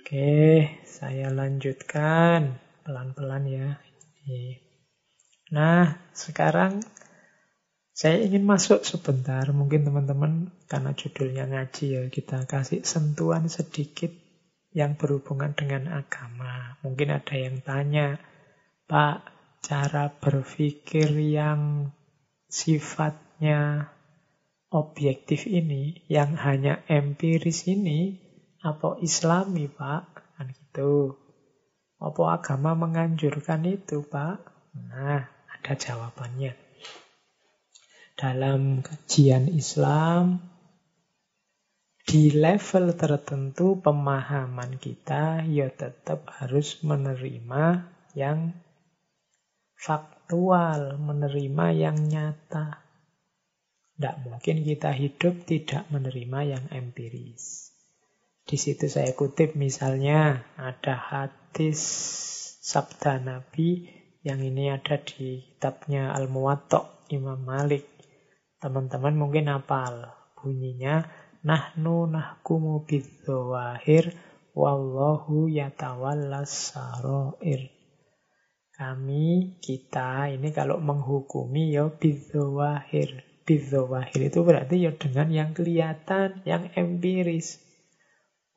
Speaker 1: Oke, saya lanjutkan pelan-pelan ya. Nah, sekarang saya ingin masuk sebentar. Mungkin teman-teman, karena judulnya ngaji ya, kita kasih sentuhan sedikit yang berhubungan dengan agama. Mungkin ada yang tanya, Pak, cara berpikir yang sifatnya objektif ini, yang hanya empiris ini, apa islami, Pak? Kan gitu. Apa agama menganjurkan itu, Pak? Nah, ada jawabannya. Dalam kajian Islam, di level tertentu pemahaman kita ya tetap harus menerima yang faktual, menerima yang nyata. Tidak mungkin kita hidup tidak menerima yang empiris. Di situ saya kutip misalnya ada hadis sabda Nabi yang ini ada di kitabnya Al-Muwatta' Imam Malik. Teman-teman mungkin hafal bunyinya Nahnu nahkumu bidzawahir wallahu yatawallas saroir. Kami, kita, ini kalau menghukumi ya bidzawahir. Bidzawahir itu berarti ya dengan yang kelihatan, yang empiris.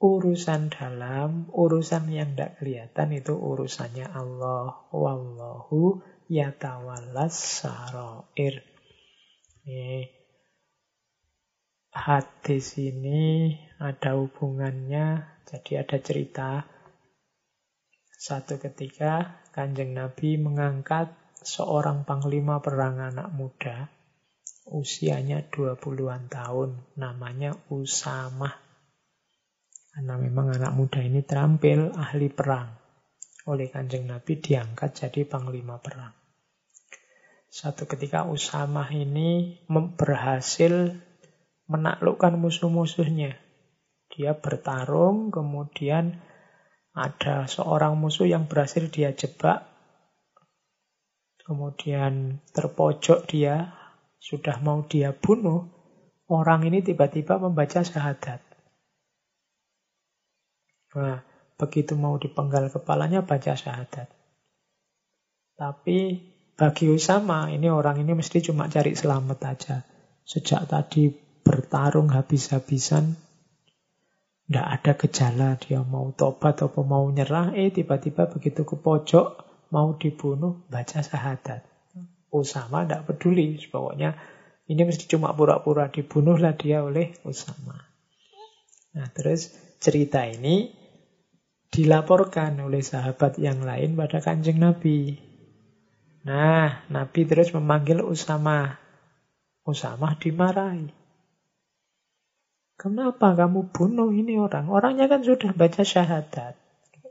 Speaker 1: Urusan dalam, urusan yang tidak kelihatan itu urusannya Allah. Wallahu yatawallas saroir. Nih, hadis ini ada hubungannya, jadi ada cerita. Satu ketika kanjeng Nabi mengangkat seorang panglima perang anak muda, usianya 20-an tahun, namanya Usamah. Karena memang anak muda ini terampil ahli perang. Oleh kanjeng Nabi diangkat jadi panglima perang. Satu ketika Usamah ini berhasil menaklukkan musuh-musuhnya. Dia bertarung, kemudian ada seorang musuh yang berhasil dia jebak, kemudian terpojok dia, sudah mau dia bunuh, orang ini tiba-tiba membaca syahadat. Nah, begitu mau dipenggal kepalanya, baca syahadat. Tapi bagi Usama, ini orang ini mesti cuma cari selamat aja. Sejak tadi bertarung habis-habisan, tidak ada gejala dia mau tobat atau mau nyerah, eh tiba-tiba begitu ke pojok, mau dibunuh, baca syahadat. Usama tidak peduli, pokoknya ini mesti cuma pura-pura dibunuhlah dia oleh Usama. Nah terus cerita ini dilaporkan oleh sahabat yang lain pada kanjeng Nabi. Nah, Nabi terus memanggil Usama. Usama dimarahi. Kenapa kamu bunuh ini orang? Orangnya kan sudah baca syahadat.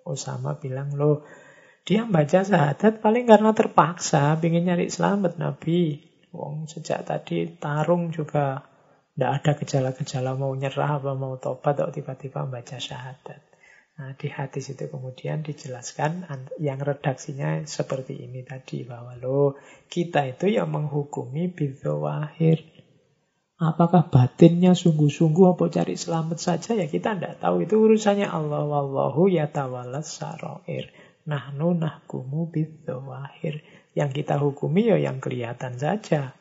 Speaker 1: Osama bilang, loh, dia baca syahadat paling karena terpaksa, ingin nyari selamat Nabi. Wong sejak tadi tarung juga tidak ada gejala-gejala mau nyerah apa mau tobat atau tiba-tiba baca syahadat. Nah, di hadis itu kemudian dijelaskan yang redaksinya seperti ini tadi bahwa lo kita itu yang menghukumi bidzawahir Apakah batinnya sungguh-sungguh apa cari selamat saja ya kita tidak tahu. Itu urusannya Allah. Wallahu yatawalas saroir. Nahnu nahkumu bidzawahir. Yang kita hukumi ya yang kelihatan saja.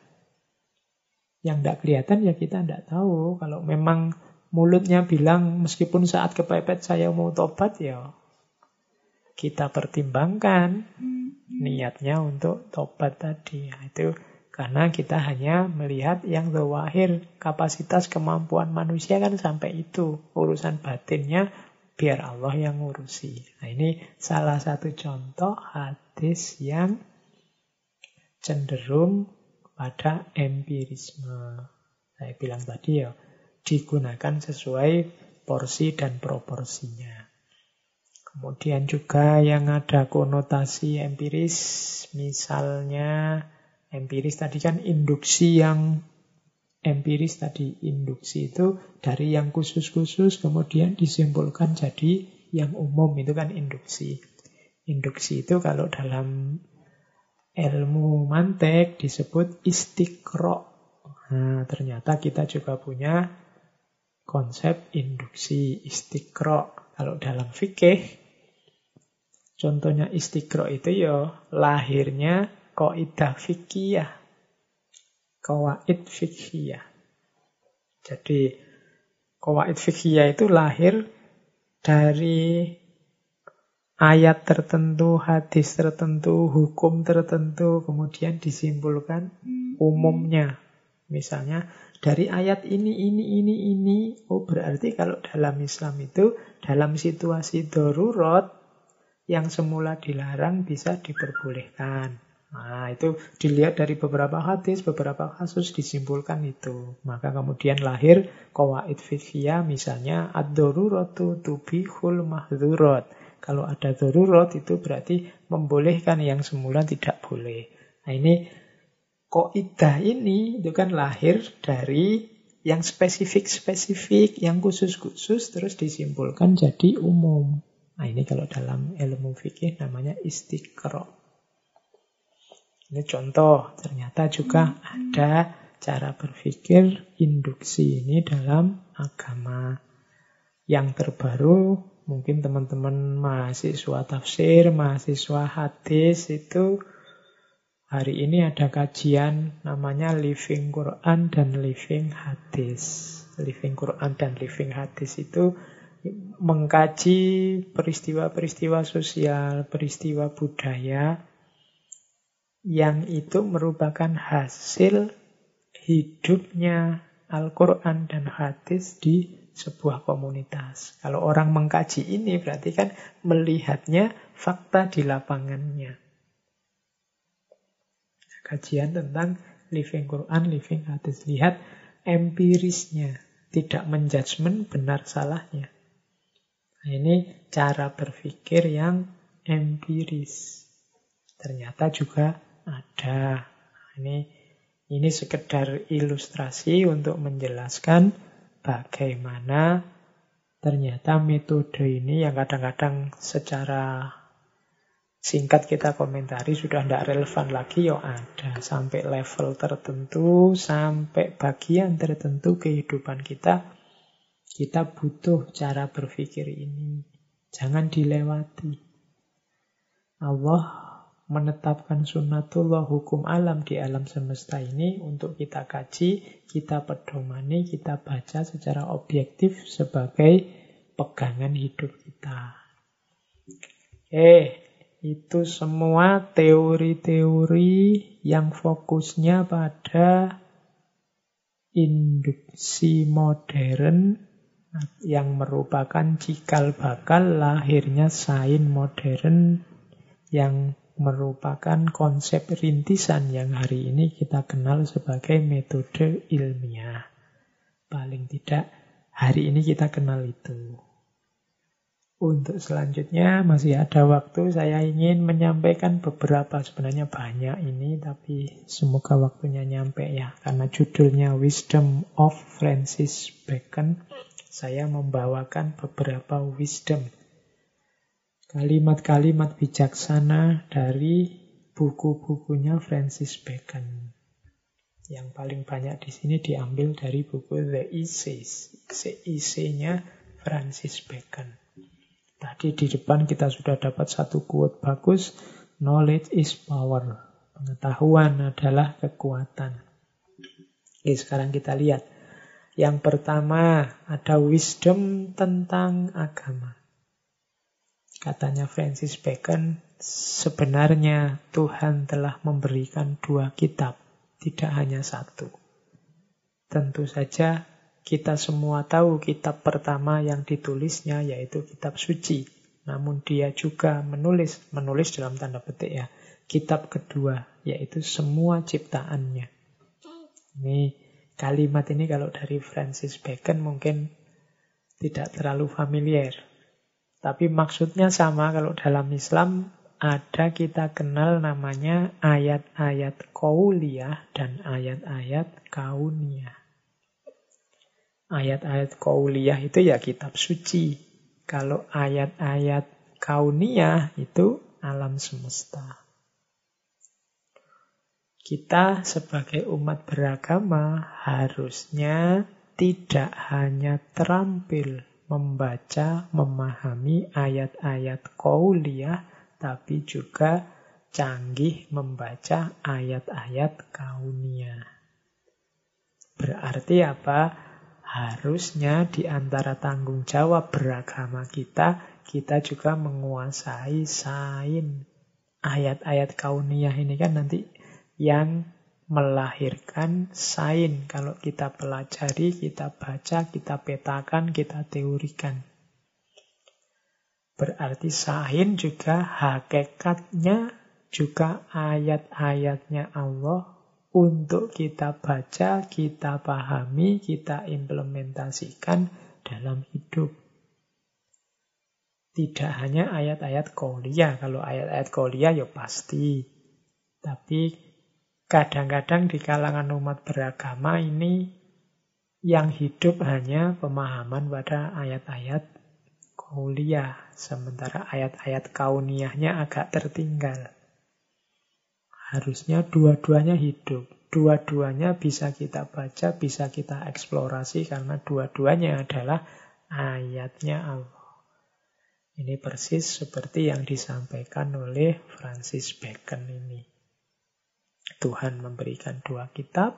Speaker 1: Yang tidak kelihatan ya kita tidak tahu. Kalau memang mulutnya bilang meskipun saat kepepet saya mau tobat ya kita pertimbangkan niatnya untuk tobat tadi. Nah, itu karena kita hanya melihat yang zawahir, kapasitas kemampuan manusia kan sampai itu. Urusan batinnya biar Allah yang ngurusi. Nah ini salah satu contoh hadis yang cenderung pada empirisme. Saya bilang tadi ya, digunakan sesuai porsi dan proporsinya. Kemudian juga yang ada konotasi empiris, misalnya Empiris tadi kan induksi yang empiris tadi induksi itu dari yang khusus-khusus kemudian disimpulkan jadi yang umum itu kan induksi. Induksi itu kalau dalam ilmu mantek disebut istikro. Nah, ternyata kita juga punya konsep induksi istikro. Kalau dalam fikih, contohnya istikro itu ya lahirnya Kaidah fikih, Kawaid fikih. Jadi kawaid fikih itu lahir dari ayat tertentu, hadis tertentu, hukum tertentu, kemudian disimpulkan umumnya. Misalnya dari ayat ini, ini, ini, ini, oh berarti kalau dalam Islam itu dalam situasi darurat yang semula dilarang bisa diperbolehkan. Nah, itu dilihat dari beberapa hadis, beberapa kasus disimpulkan itu. Maka kemudian lahir kawaid fikih misalnya ad-daruratu tubihul mahdurat. Kalau ada darurat itu berarti membolehkan yang semula tidak boleh. Nah, ini koidah ini itu kan lahir dari yang spesifik-spesifik, yang khusus-khusus terus disimpulkan jadi umum. Nah, ini kalau dalam ilmu fikih namanya istiqra. Ini contoh, ternyata juga ada cara berpikir induksi ini dalam agama. Yang terbaru, mungkin teman-teman mahasiswa tafsir, mahasiswa hadis itu hari ini ada kajian namanya Living Quran dan Living Hadis. Living Quran dan Living Hadis itu mengkaji peristiwa-peristiwa sosial, peristiwa budaya yang itu merupakan hasil hidupnya Al-Quran dan hadis di sebuah komunitas. Kalau orang mengkaji ini berarti kan melihatnya fakta di lapangannya. Kajian tentang living Quran, living hadis. Lihat empirisnya, tidak menjudgment benar salahnya. Nah, ini cara berpikir yang empiris. Ternyata juga ada. Ini ini sekedar ilustrasi untuk menjelaskan bagaimana ternyata metode ini yang kadang-kadang secara singkat kita komentari sudah tidak relevan lagi ya ada. Sampai level tertentu sampai bagian tertentu kehidupan kita kita butuh cara berpikir ini. Jangan dilewati. Allah menetapkan sunnatullah hukum alam di alam semesta ini untuk kita kaji, kita pedomani, kita baca secara objektif sebagai pegangan hidup kita. Eh, itu semua teori-teori yang fokusnya pada induksi modern yang merupakan cikal bakal lahirnya sains modern yang merupakan konsep rintisan yang hari ini kita kenal sebagai metode ilmiah. Paling tidak hari ini kita kenal itu. Untuk selanjutnya masih ada waktu saya ingin menyampaikan beberapa sebenarnya banyak ini tapi semoga waktunya nyampe ya karena judulnya Wisdom of Francis Bacon saya membawakan beberapa wisdom kalimat-kalimat bijaksana dari buku-bukunya Francis Bacon. Yang paling banyak di sini diambil dari buku The Essays, nya Francis Bacon. Tadi di depan kita sudah dapat satu quote bagus, knowledge is power. Pengetahuan adalah kekuatan. Oke, sekarang kita lihat. Yang pertama ada wisdom tentang agama. Katanya Francis Bacon, sebenarnya Tuhan telah memberikan dua kitab, tidak hanya satu. Tentu saja kita semua tahu kitab pertama yang ditulisnya yaitu kitab suci. Namun dia juga menulis, menulis dalam tanda petik ya, kitab kedua yaitu semua ciptaannya. Ini kalimat ini kalau dari Francis Bacon mungkin tidak terlalu familiar. Tapi maksudnya sama kalau dalam Islam ada kita kenal namanya ayat-ayat kauliyah dan ayat-ayat kauniyah. Ayat-ayat kauliyah itu ya kitab suci. Kalau ayat-ayat kauniyah itu alam semesta. Kita sebagai umat beragama harusnya tidak hanya terampil membaca, memahami ayat-ayat kauliyah, tapi juga canggih membaca ayat-ayat kauniyah. Berarti apa? Harusnya di antara tanggung jawab beragama kita, kita juga menguasai sain. Ayat-ayat kauniyah ini kan nanti yang melahirkan sain. Kalau kita pelajari, kita baca, kita petakan, kita teorikan. Berarti sain juga hakikatnya juga ayat-ayatnya Allah untuk kita baca, kita pahami, kita implementasikan dalam hidup. Tidak hanya ayat-ayat kauliah. Kalau ayat-ayat kauliah ya pasti. Tapi kadang-kadang di kalangan umat beragama ini yang hidup hanya pemahaman pada ayat-ayat kauliah. Sementara ayat-ayat kauniyahnya agak tertinggal. Harusnya dua-duanya hidup. Dua-duanya bisa kita baca, bisa kita eksplorasi karena dua-duanya adalah ayatnya Allah. Ini persis seperti yang disampaikan oleh Francis Bacon ini. Tuhan memberikan dua kitab,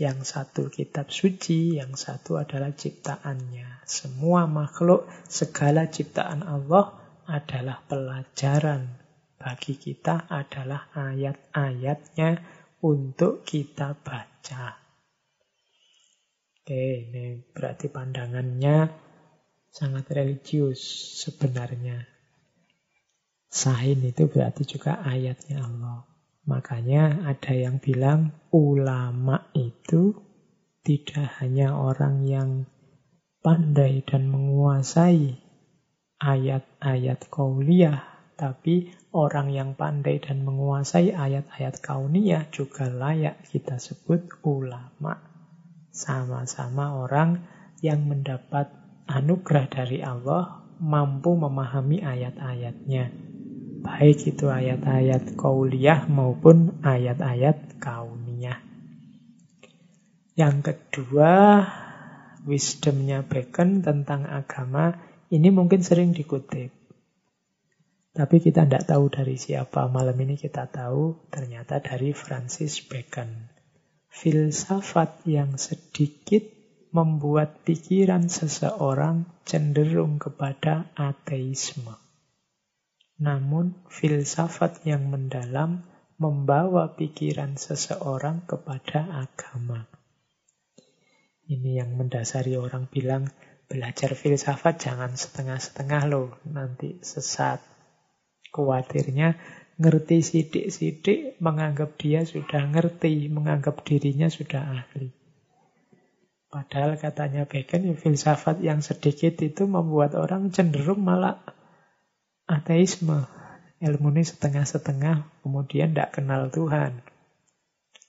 Speaker 1: yang satu kitab suci, yang satu adalah ciptaannya. Semua makhluk, segala ciptaan Allah adalah pelajaran bagi kita adalah ayat-ayatnya untuk kita baca. Oke, ini berarti pandangannya sangat religius sebenarnya. Sahin itu berarti juga ayatnya Allah. Makanya ada yang bilang ulama itu tidak hanya orang yang pandai dan menguasai ayat-ayat kauliah, tapi orang yang pandai dan menguasai ayat-ayat kauniyah juga layak kita sebut ulama. Sama-sama orang yang mendapat anugerah dari Allah mampu memahami ayat-ayatnya. Baik itu ayat-ayat kauliyah maupun ayat-ayat kauniyah. Yang kedua, wisdomnya Bacon tentang agama ini mungkin sering dikutip. Tapi kita tidak tahu dari siapa. Malam ini kita tahu ternyata dari Francis Bacon. Filsafat yang sedikit membuat pikiran seseorang cenderung kepada ateisme. Namun filsafat yang mendalam membawa pikiran seseorang kepada agama. Ini yang mendasari orang bilang belajar filsafat jangan setengah-setengah loh, nanti sesat. Khawatirnya ngerti sidik-sidik, menganggap dia sudah ngerti, menganggap dirinya sudah ahli. Padahal katanya Bacon, ya, filsafat yang sedikit itu membuat orang cenderung malah ateisme. Ilmu ini setengah-setengah, kemudian tidak kenal Tuhan.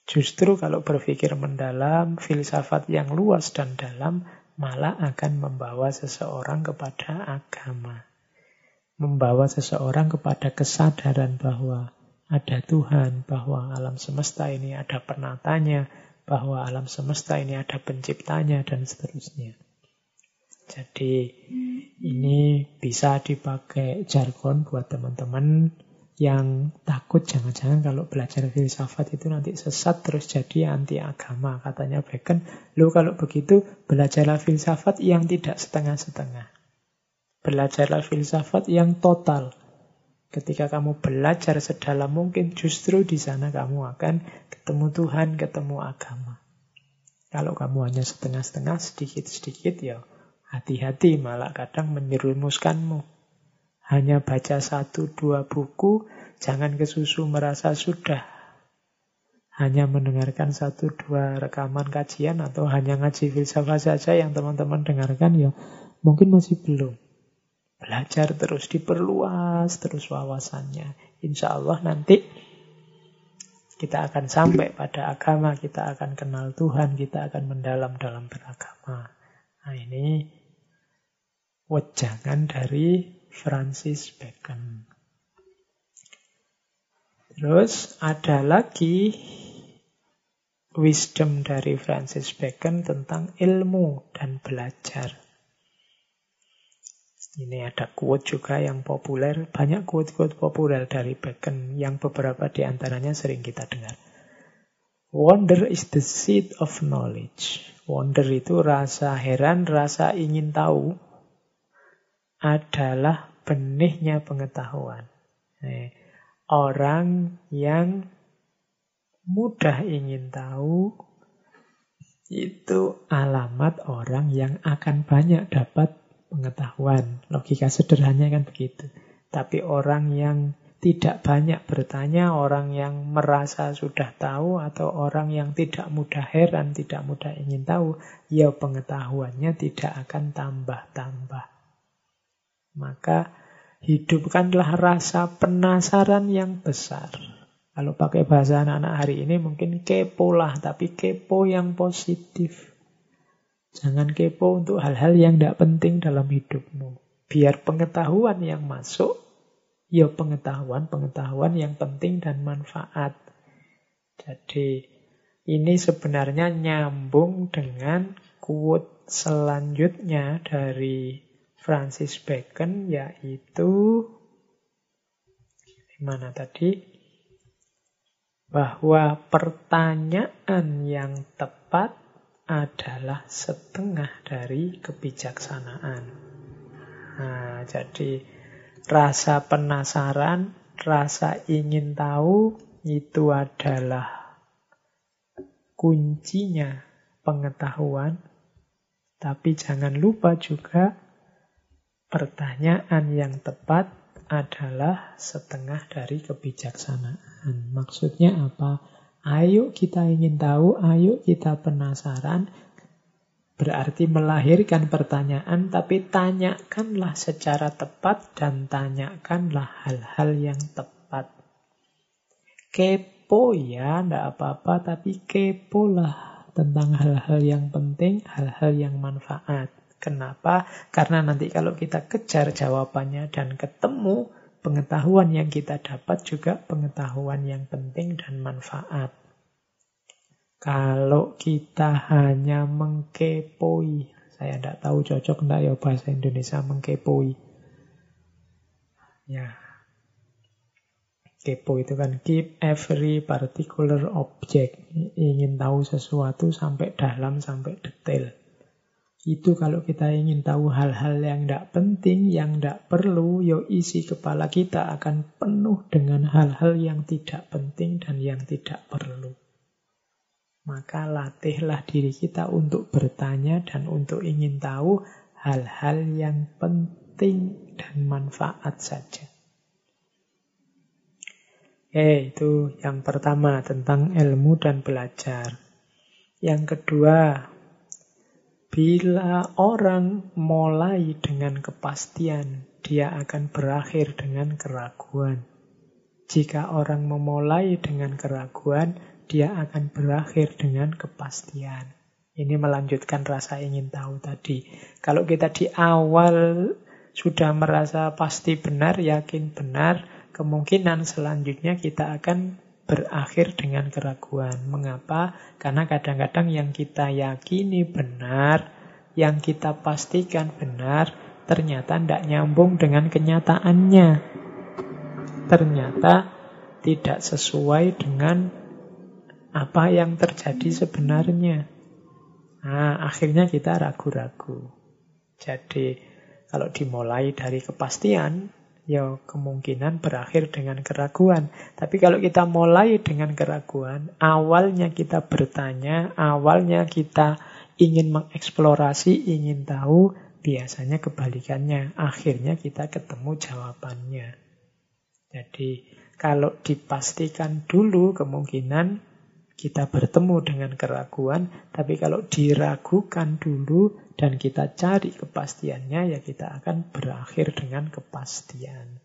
Speaker 1: Justru kalau berpikir mendalam, filsafat yang luas dan dalam malah akan membawa seseorang kepada agama membawa seseorang kepada kesadaran bahwa ada Tuhan, bahwa alam semesta ini ada penatanya, bahwa alam semesta ini ada penciptanya, dan seterusnya. Jadi ini bisa dipakai jargon buat teman-teman yang takut jangan-jangan kalau belajar filsafat itu nanti sesat terus jadi anti agama. Katanya Bacon, lu kalau begitu belajarlah filsafat yang tidak setengah-setengah. Belajarlah filsafat yang total. Ketika kamu belajar sedalam mungkin, justru di sana kamu akan ketemu Tuhan, ketemu agama. Kalau kamu hanya setengah-setengah, sedikit-sedikit, ya hati-hati malah kadang menyerumuskanmu. Hanya baca satu dua buku, jangan kesusu merasa sudah. Hanya mendengarkan satu dua rekaman kajian atau hanya ngaji filsafat saja yang teman-teman dengarkan, ya mungkin masih belum. Belajar terus, diperluas terus wawasannya. Insya Allah nanti kita akan sampai pada agama, kita akan kenal Tuhan, kita akan mendalam dalam beragama. Nah ini wejangan dari Francis Bacon. Terus ada lagi wisdom dari Francis Bacon tentang ilmu dan belajar. Ini ada quote juga yang populer, banyak quote-quote populer dari Bacon yang beberapa di antaranya sering kita dengar. Wonder is the seed of knowledge. Wonder itu rasa heran, rasa ingin tahu adalah benihnya pengetahuan. Nah, orang yang mudah ingin tahu itu alamat orang yang akan banyak dapat pengetahuan. Logika sederhananya kan begitu. Tapi orang yang tidak banyak bertanya, orang yang merasa sudah tahu, atau orang yang tidak mudah heran, tidak mudah ingin tahu, ya pengetahuannya tidak akan tambah-tambah. Maka hidupkanlah rasa penasaran yang besar. Kalau pakai bahasa anak-anak hari ini mungkin kepo lah, tapi kepo yang positif. Jangan kepo untuk hal-hal yang tidak penting dalam hidupmu. Biar pengetahuan yang masuk Ya pengetahuan-pengetahuan yang penting dan manfaat. Jadi ini sebenarnya nyambung dengan quote selanjutnya dari Francis Bacon yaitu mana tadi? Bahwa pertanyaan yang tepat adalah setengah dari kebijaksanaan. Nah, jadi Rasa penasaran, rasa ingin tahu itu adalah kuncinya pengetahuan. Tapi jangan lupa juga pertanyaan yang tepat adalah setengah dari kebijaksanaan. Maksudnya apa? Ayo kita ingin tahu, ayo kita penasaran, Berarti melahirkan pertanyaan, tapi tanyakanlah secara tepat dan tanyakanlah hal-hal yang tepat. Kepo ya, ndak apa-apa, tapi kepo lah tentang hal-hal yang penting, hal-hal yang manfaat. Kenapa? Karena nanti kalau kita kejar jawabannya dan ketemu, pengetahuan yang kita dapat juga pengetahuan yang penting dan manfaat. Kalau kita hanya mengkepoi, saya tidak tahu cocok enggak ya bahasa Indonesia mengkepoi. Ya, kepo itu kan keep every particular object. Ingin tahu sesuatu sampai dalam, sampai detail. Itu kalau kita ingin tahu hal-hal yang tidak penting, yang tidak perlu, yo isi kepala kita akan penuh dengan hal-hal yang tidak penting dan yang tidak perlu. Maka latihlah diri kita untuk bertanya dan untuk ingin tahu hal-hal yang penting dan manfaat saja. Oke, itu yang pertama tentang ilmu dan belajar. Yang kedua, bila orang mulai dengan kepastian, dia akan berakhir dengan keraguan. Jika orang memulai dengan keraguan, dia akan berakhir dengan kepastian. Ini melanjutkan rasa ingin tahu tadi. Kalau kita di awal sudah merasa pasti benar, yakin benar, kemungkinan selanjutnya kita akan berakhir dengan keraguan. Mengapa? Karena kadang-kadang yang kita yakini benar, yang kita pastikan benar, ternyata tidak nyambung dengan kenyataannya. Ternyata tidak sesuai dengan apa yang terjadi sebenarnya. Nah, akhirnya kita ragu-ragu. Jadi, kalau dimulai dari kepastian, ya kemungkinan berakhir dengan keraguan. Tapi kalau kita mulai dengan keraguan, awalnya kita bertanya, awalnya kita ingin mengeksplorasi, ingin tahu, biasanya kebalikannya. Akhirnya kita ketemu jawabannya. Jadi, kalau dipastikan dulu kemungkinan kita bertemu dengan keraguan, tapi kalau diragukan dulu dan kita cari kepastiannya, ya kita akan berakhir dengan kepastian.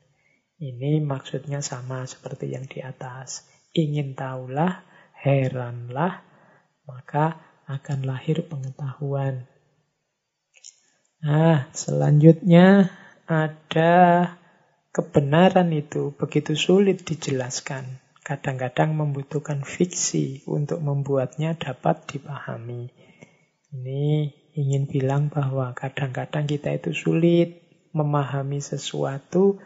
Speaker 1: Ini maksudnya sama seperti yang di atas. Ingin tahulah, heranlah, maka akan lahir pengetahuan. Nah, selanjutnya ada kebenaran itu begitu sulit dijelaskan kadang-kadang membutuhkan fiksi untuk membuatnya dapat dipahami. Ini ingin bilang bahwa kadang-kadang kita itu sulit memahami sesuatu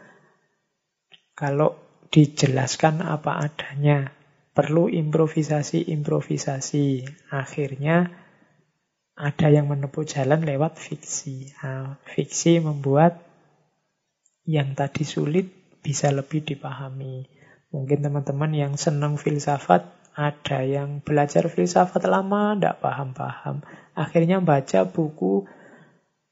Speaker 1: kalau dijelaskan apa adanya. Perlu improvisasi-improvisasi. Akhirnya ada yang menempuh jalan lewat fiksi. Nah, fiksi membuat yang tadi sulit bisa lebih dipahami. Mungkin teman-teman yang senang filsafat, ada yang belajar filsafat lama, tidak paham-paham. Akhirnya baca buku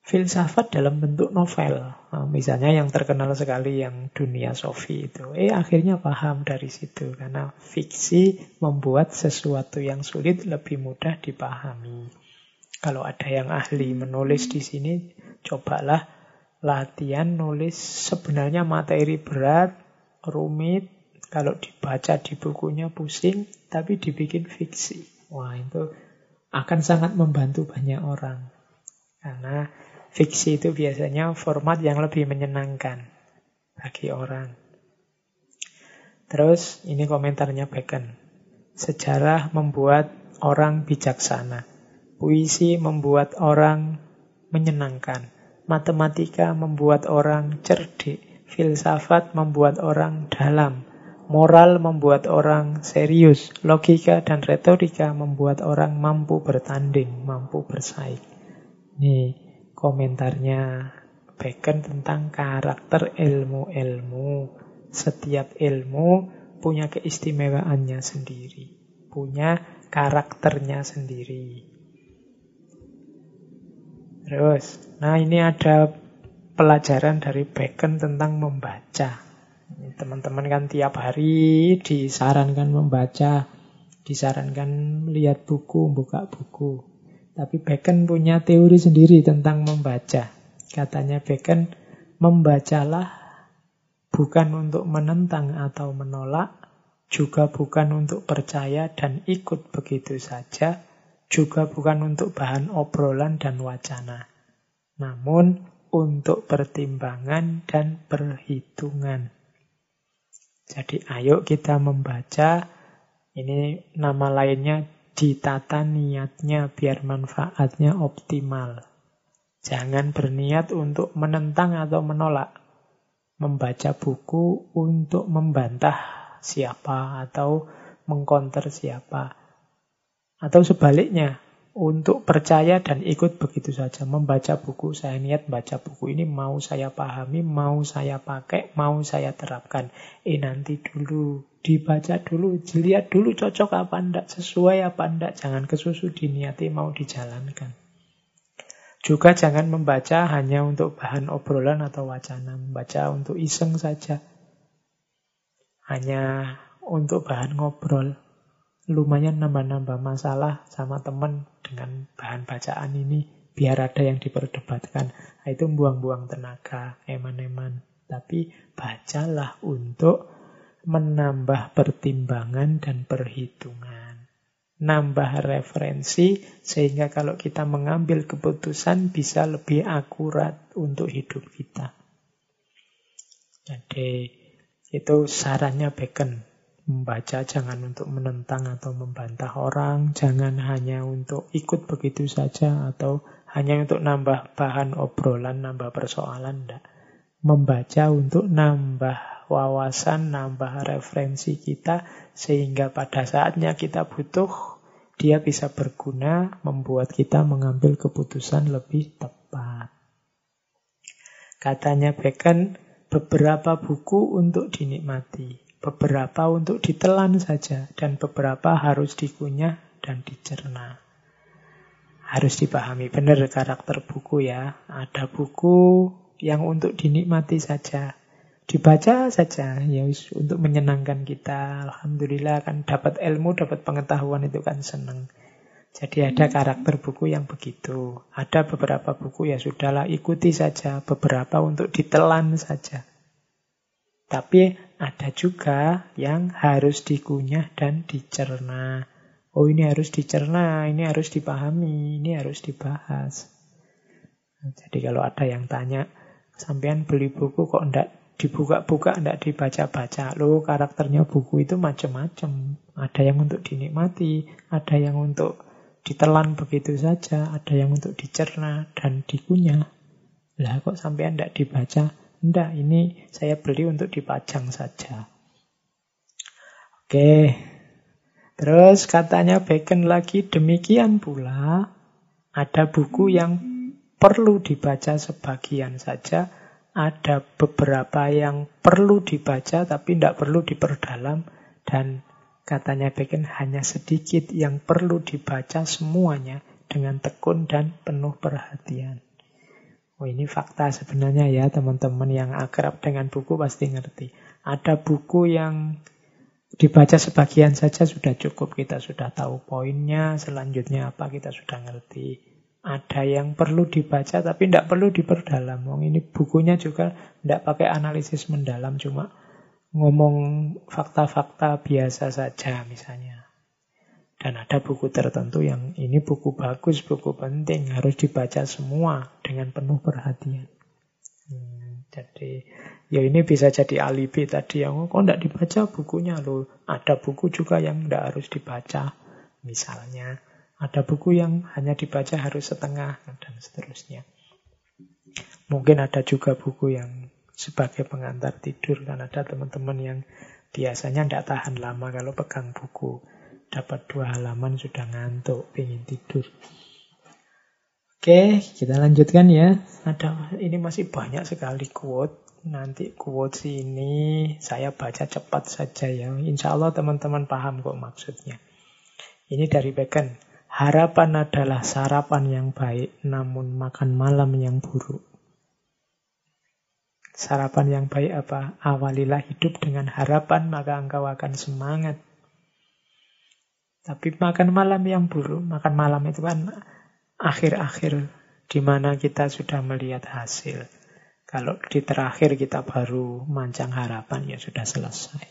Speaker 1: filsafat dalam bentuk novel. Nah, misalnya yang terkenal sekali yang dunia Sofi itu. Eh akhirnya paham dari situ karena fiksi membuat sesuatu yang sulit lebih mudah dipahami. Kalau ada yang ahli menulis di sini, cobalah latihan nulis sebenarnya materi berat, rumit, kalau dibaca di bukunya pusing, tapi dibikin fiksi. Wah, itu akan sangat membantu banyak orang. Karena Fiksi itu biasanya format yang lebih menyenangkan bagi orang. Terus ini komentarnya Bacon. Sejarah membuat orang bijaksana. Puisi membuat orang menyenangkan. Matematika membuat orang cerdik. Filsafat membuat orang dalam. Moral membuat orang serius. Logika dan retorika membuat orang mampu bertanding, mampu bersaing. Nih, komentarnya Bacon tentang karakter ilmu-ilmu. Setiap ilmu punya keistimewaannya sendiri, punya karakternya sendiri. Terus, nah ini ada pelajaran dari Bacon tentang membaca. Teman-teman kan tiap hari disarankan membaca, disarankan melihat buku, buka buku. Tapi Bacon punya teori sendiri tentang membaca. Katanya Bacon, membacalah bukan untuk menentang atau menolak, juga bukan untuk percaya dan ikut begitu saja, juga bukan untuk bahan obrolan dan wacana. Namun untuk pertimbangan dan perhitungan. Jadi ayo kita membaca, ini nama lainnya ditata niatnya biar manfaatnya optimal. Jangan berniat untuk menentang atau menolak. Membaca buku untuk membantah siapa atau mengkonter siapa. Atau sebaliknya, untuk percaya dan ikut begitu saja. Membaca buku, saya niat baca buku ini mau saya pahami, mau saya pakai, mau saya terapkan. Eh nanti dulu, dibaca dulu, dilihat dulu cocok apa enggak, sesuai apa enggak. Jangan kesusu diniati mau dijalankan. Juga jangan membaca hanya untuk bahan obrolan atau wacana. Membaca untuk iseng saja. Hanya untuk bahan ngobrol lumayan nambah-nambah masalah sama teman dengan bahan bacaan ini biar ada yang diperdebatkan. Nah, itu buang-buang tenaga, eman-eman. Tapi bacalah untuk menambah pertimbangan dan perhitungan. Nambah referensi sehingga kalau kita mengambil keputusan bisa lebih akurat untuk hidup kita. Jadi itu sarannya Bacon. Membaca jangan untuk menentang atau membantah orang, jangan hanya untuk ikut begitu saja atau hanya untuk nambah bahan obrolan, nambah persoalan, enggak. Membaca untuk nambah wawasan, nambah referensi kita sehingga pada saatnya kita butuh dia bisa berguna membuat kita mengambil keputusan lebih tepat. Katanya Bacon, beberapa buku untuk dinikmati, beberapa untuk ditelan saja, dan beberapa harus dikunyah dan dicerna. Harus dipahami benar karakter buku ya. Ada buku yang untuk dinikmati saja. Dibaca saja ya untuk menyenangkan kita. Alhamdulillah kan dapat ilmu, dapat pengetahuan itu kan senang. Jadi ada karakter buku yang begitu. Ada beberapa buku ya sudahlah ikuti saja, beberapa untuk ditelan saja. Tapi ada juga yang harus dikunyah dan dicerna. Oh ini harus dicerna, ini harus dipahami, ini harus dibahas. Jadi kalau ada yang tanya, sampean beli buku kok ndak dibuka-buka, ndak dibaca-baca. Lo karakternya buku itu macam-macam. Ada yang untuk dinikmati, ada yang untuk ditelan begitu saja, ada yang untuk dicerna dan dikunyah. Lah kok sampean ndak dibaca? Tidak, ini saya beli untuk dipajang saja. Oke. Terus katanya Bacon lagi, demikian pula ada buku yang perlu dibaca sebagian saja, ada beberapa yang perlu dibaca tapi tidak perlu diperdalam, dan katanya Bacon hanya sedikit yang perlu dibaca semuanya dengan tekun dan penuh perhatian. Oh ini fakta sebenarnya ya teman-teman yang akrab dengan buku pasti ngerti. Ada buku yang dibaca sebagian saja sudah cukup. Kita sudah tahu poinnya, selanjutnya apa kita sudah ngerti. Ada yang perlu dibaca tapi tidak perlu diperdalam. Oh, ini bukunya juga tidak pakai analisis mendalam, cuma ngomong fakta-fakta biasa saja misalnya. Dan ada buku tertentu yang ini buku bagus, buku penting, harus dibaca semua dengan penuh perhatian. Hmm, jadi ya ini bisa jadi alibi tadi yang oh, kok tidak dibaca bukunya loh. Ada buku juga yang tidak harus dibaca. Misalnya ada buku yang hanya dibaca harus setengah dan seterusnya. Mungkin ada juga buku yang sebagai pengantar tidur kan ada teman-teman yang biasanya tidak tahan lama kalau pegang buku dapat dua halaman sudah ngantuk, ingin tidur. Oke, kita lanjutkan ya. Ada ini masih banyak sekali quote. Nanti quote ini saya baca cepat saja ya. Insya Allah teman-teman paham kok maksudnya. Ini dari Bacon. Harapan adalah sarapan yang baik, namun makan malam yang buruk. Sarapan yang baik apa? Awalilah hidup dengan harapan, maka engkau akan semangat. Tapi makan malam yang buruk, makan malam itu kan akhir-akhir di mana kita sudah melihat hasil. Kalau di terakhir kita baru mancang harapan, ya sudah selesai.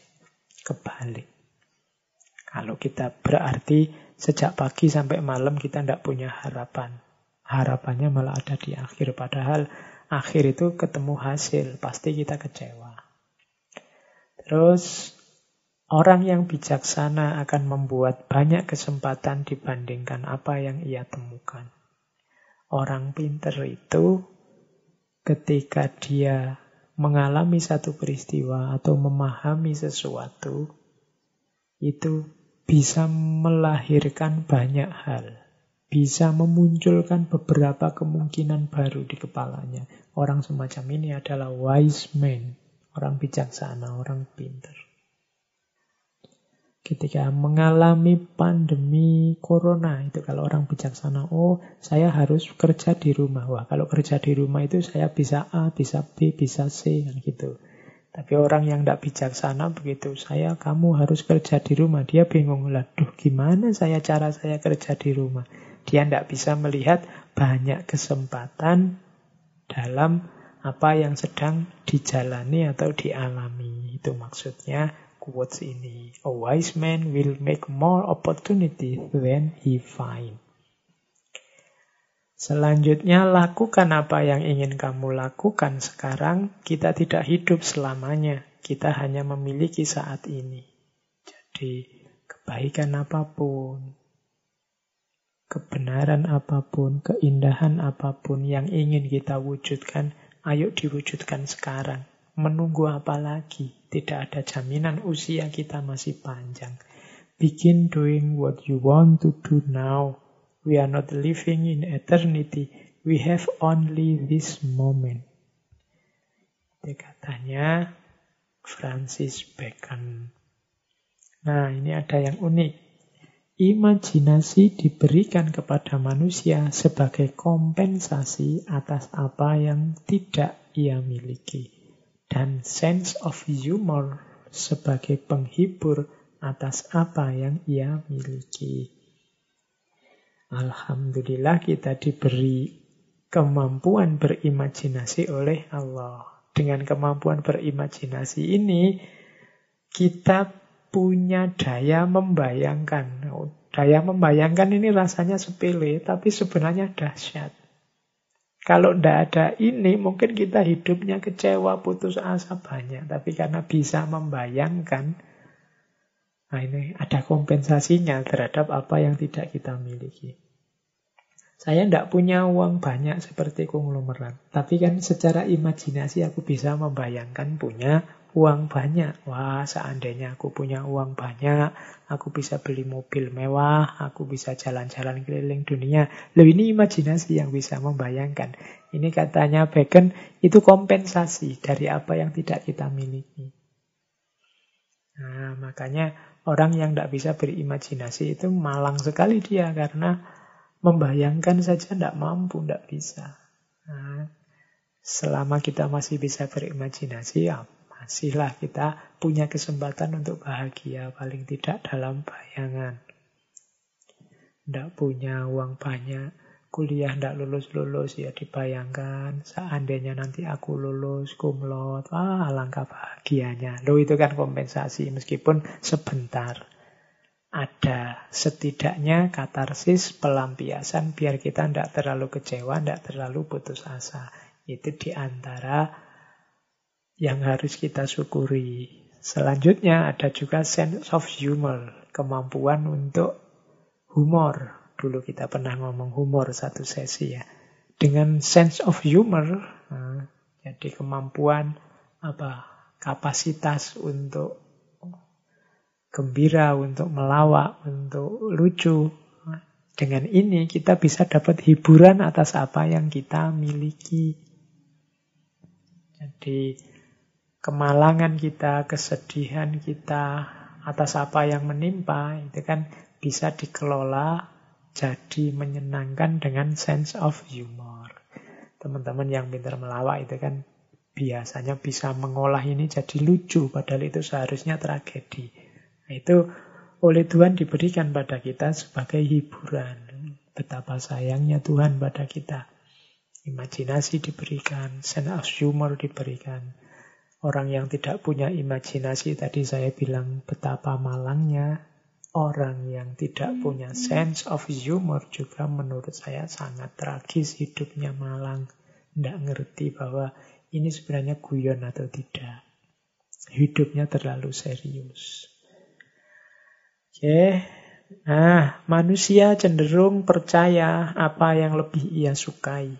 Speaker 1: Kebalik. Kalau kita berarti sejak pagi sampai malam kita tidak punya harapan. Harapannya malah ada di akhir. Padahal akhir itu ketemu hasil, pasti kita kecewa. Terus Orang yang bijaksana akan membuat banyak kesempatan dibandingkan apa yang ia temukan. Orang pinter itu ketika dia mengalami satu peristiwa atau memahami sesuatu, itu bisa melahirkan banyak hal. Bisa memunculkan beberapa kemungkinan baru di kepalanya. Orang semacam ini adalah wise man, orang bijaksana, orang pinter ketika mengalami pandemi corona itu kalau orang bijaksana oh saya harus kerja di rumah. Wah kalau kerja di rumah itu saya bisa A bisa B bisa C kan gitu. Tapi orang yang tidak bijaksana begitu saya kamu harus kerja di rumah. Dia bingung lah duh gimana saya cara saya kerja di rumah? Dia tidak bisa melihat banyak kesempatan dalam apa yang sedang dijalani atau dialami itu maksudnya quotes ini. A wise man will make more opportunity than he find. Selanjutnya, lakukan apa yang ingin kamu lakukan sekarang. Kita tidak hidup selamanya. Kita hanya memiliki saat ini. Jadi, kebaikan apa pun, kebenaran apa pun, keindahan apa pun yang ingin kita wujudkan, ayo diwujudkan sekarang. Menunggu apa lagi? Tidak ada jaminan usia kita masih panjang. Begin doing what you want to do now. We are not living in eternity. We have only this moment. Itu katanya Francis Bacon. Nah, ini ada yang unik. Imajinasi diberikan kepada manusia sebagai kompensasi atas apa yang tidak ia miliki dan sense of humor sebagai penghibur atas apa yang ia miliki. Alhamdulillah kita diberi kemampuan berimajinasi oleh Allah. Dengan kemampuan berimajinasi ini, kita punya daya membayangkan. Daya membayangkan ini rasanya sepele, tapi sebenarnya dahsyat. Kalau tidak ada ini, mungkin kita hidupnya kecewa, putus asa banyak. Tapi karena bisa membayangkan, nah ini ada kompensasinya terhadap apa yang tidak kita miliki. Saya tidak punya uang banyak seperti konglomerat. Tapi kan secara imajinasi aku bisa membayangkan punya uang banyak. Wah, seandainya aku punya uang banyak, aku bisa beli mobil mewah, aku bisa jalan-jalan keliling dunia. Loh ini imajinasi yang bisa membayangkan. Ini katanya Bacon, itu kompensasi dari apa yang tidak kita miliki. Nah, makanya orang yang tidak bisa berimajinasi itu malang sekali dia karena membayangkan saja tidak mampu, tidak bisa. Nah, Selama kita masih bisa berimajinasi, ya masihlah kita punya kesempatan untuk bahagia, paling tidak dalam bayangan. Tidak punya uang banyak, kuliah tidak lulus-lulus, ya dibayangkan seandainya nanti aku lulus, kumlot, ah langkah bahagianya. Loh itu kan kompensasi, meskipun sebentar. Ada setidaknya katarsis, pelampiasan, biar kita tidak terlalu kecewa, tidak terlalu putus asa. Itu di antara yang harus kita syukuri. Selanjutnya ada juga sense of humor, kemampuan untuk humor. Dulu kita pernah ngomong humor satu sesi ya. Dengan sense of humor, nah, jadi kemampuan apa kapasitas untuk gembira, untuk melawak, untuk lucu. Dengan ini kita bisa dapat hiburan atas apa yang kita miliki. Jadi kemalangan kita, kesedihan kita atas apa yang menimpa itu kan bisa dikelola jadi menyenangkan dengan sense of humor. Teman-teman yang pintar melawak itu kan biasanya bisa mengolah ini jadi lucu padahal itu seharusnya tragedi. Nah, itu oleh Tuhan diberikan pada kita sebagai hiburan. Betapa sayangnya Tuhan pada kita. Imajinasi diberikan, sense of humor diberikan. Orang yang tidak punya imajinasi, tadi saya bilang betapa malangnya. Orang yang tidak punya sense of humor juga menurut saya sangat tragis hidupnya malang. Tidak ngerti bahwa ini sebenarnya guyon atau tidak. Hidupnya terlalu serius. Oke, nah manusia cenderung percaya apa yang lebih ia sukai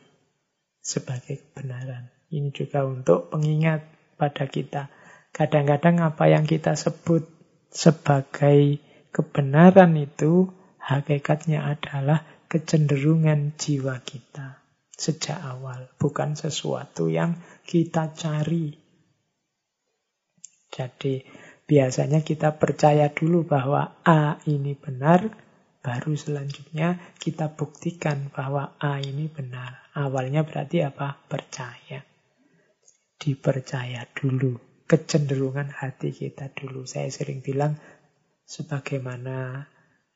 Speaker 1: sebagai kebenaran. Ini juga untuk pengingat pada kita. Kadang-kadang apa yang kita sebut sebagai kebenaran itu hakikatnya adalah kecenderungan jiwa kita sejak awal, bukan sesuatu yang kita cari. Jadi biasanya kita percaya dulu bahwa A ini benar, Baru selanjutnya kita buktikan bahwa A ini benar. Awalnya berarti apa? Percaya. Dipercaya dulu. Kecenderungan hati kita dulu. Saya sering bilang, sebagaimana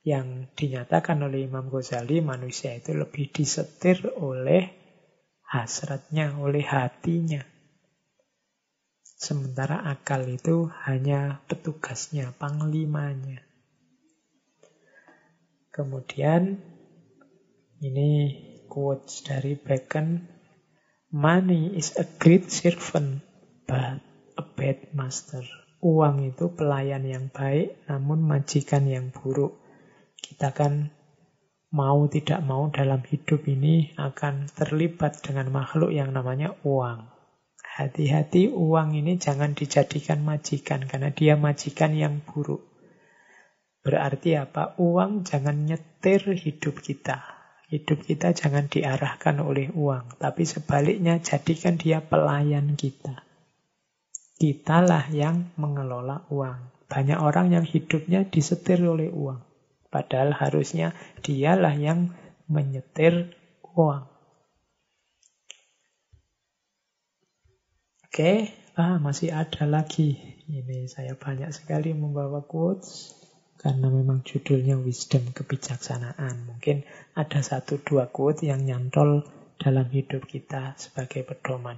Speaker 1: yang dinyatakan oleh Imam Ghazali, manusia itu lebih disetir oleh hasratnya, oleh hatinya. Sementara akal itu hanya petugasnya, panglimanya. Kemudian ini quotes dari Bacon. Money is a great servant, but a bad master. Uang itu pelayan yang baik, namun majikan yang buruk. Kita kan mau tidak mau dalam hidup ini akan terlibat dengan makhluk yang namanya uang. Hati-hati uang ini jangan dijadikan majikan, karena dia majikan yang buruk. Berarti apa? Uang jangan nyetir hidup kita. Hidup kita jangan diarahkan oleh uang. Tapi sebaliknya jadikan dia pelayan kita. Kitalah yang mengelola uang. Banyak orang yang hidupnya disetir oleh uang. Padahal harusnya dialah yang menyetir uang. Oke, ah, masih ada lagi. Ini saya banyak sekali membawa quotes karena memang judulnya wisdom kebijaksanaan. Mungkin ada satu dua quote yang nyantol dalam hidup kita sebagai pedoman.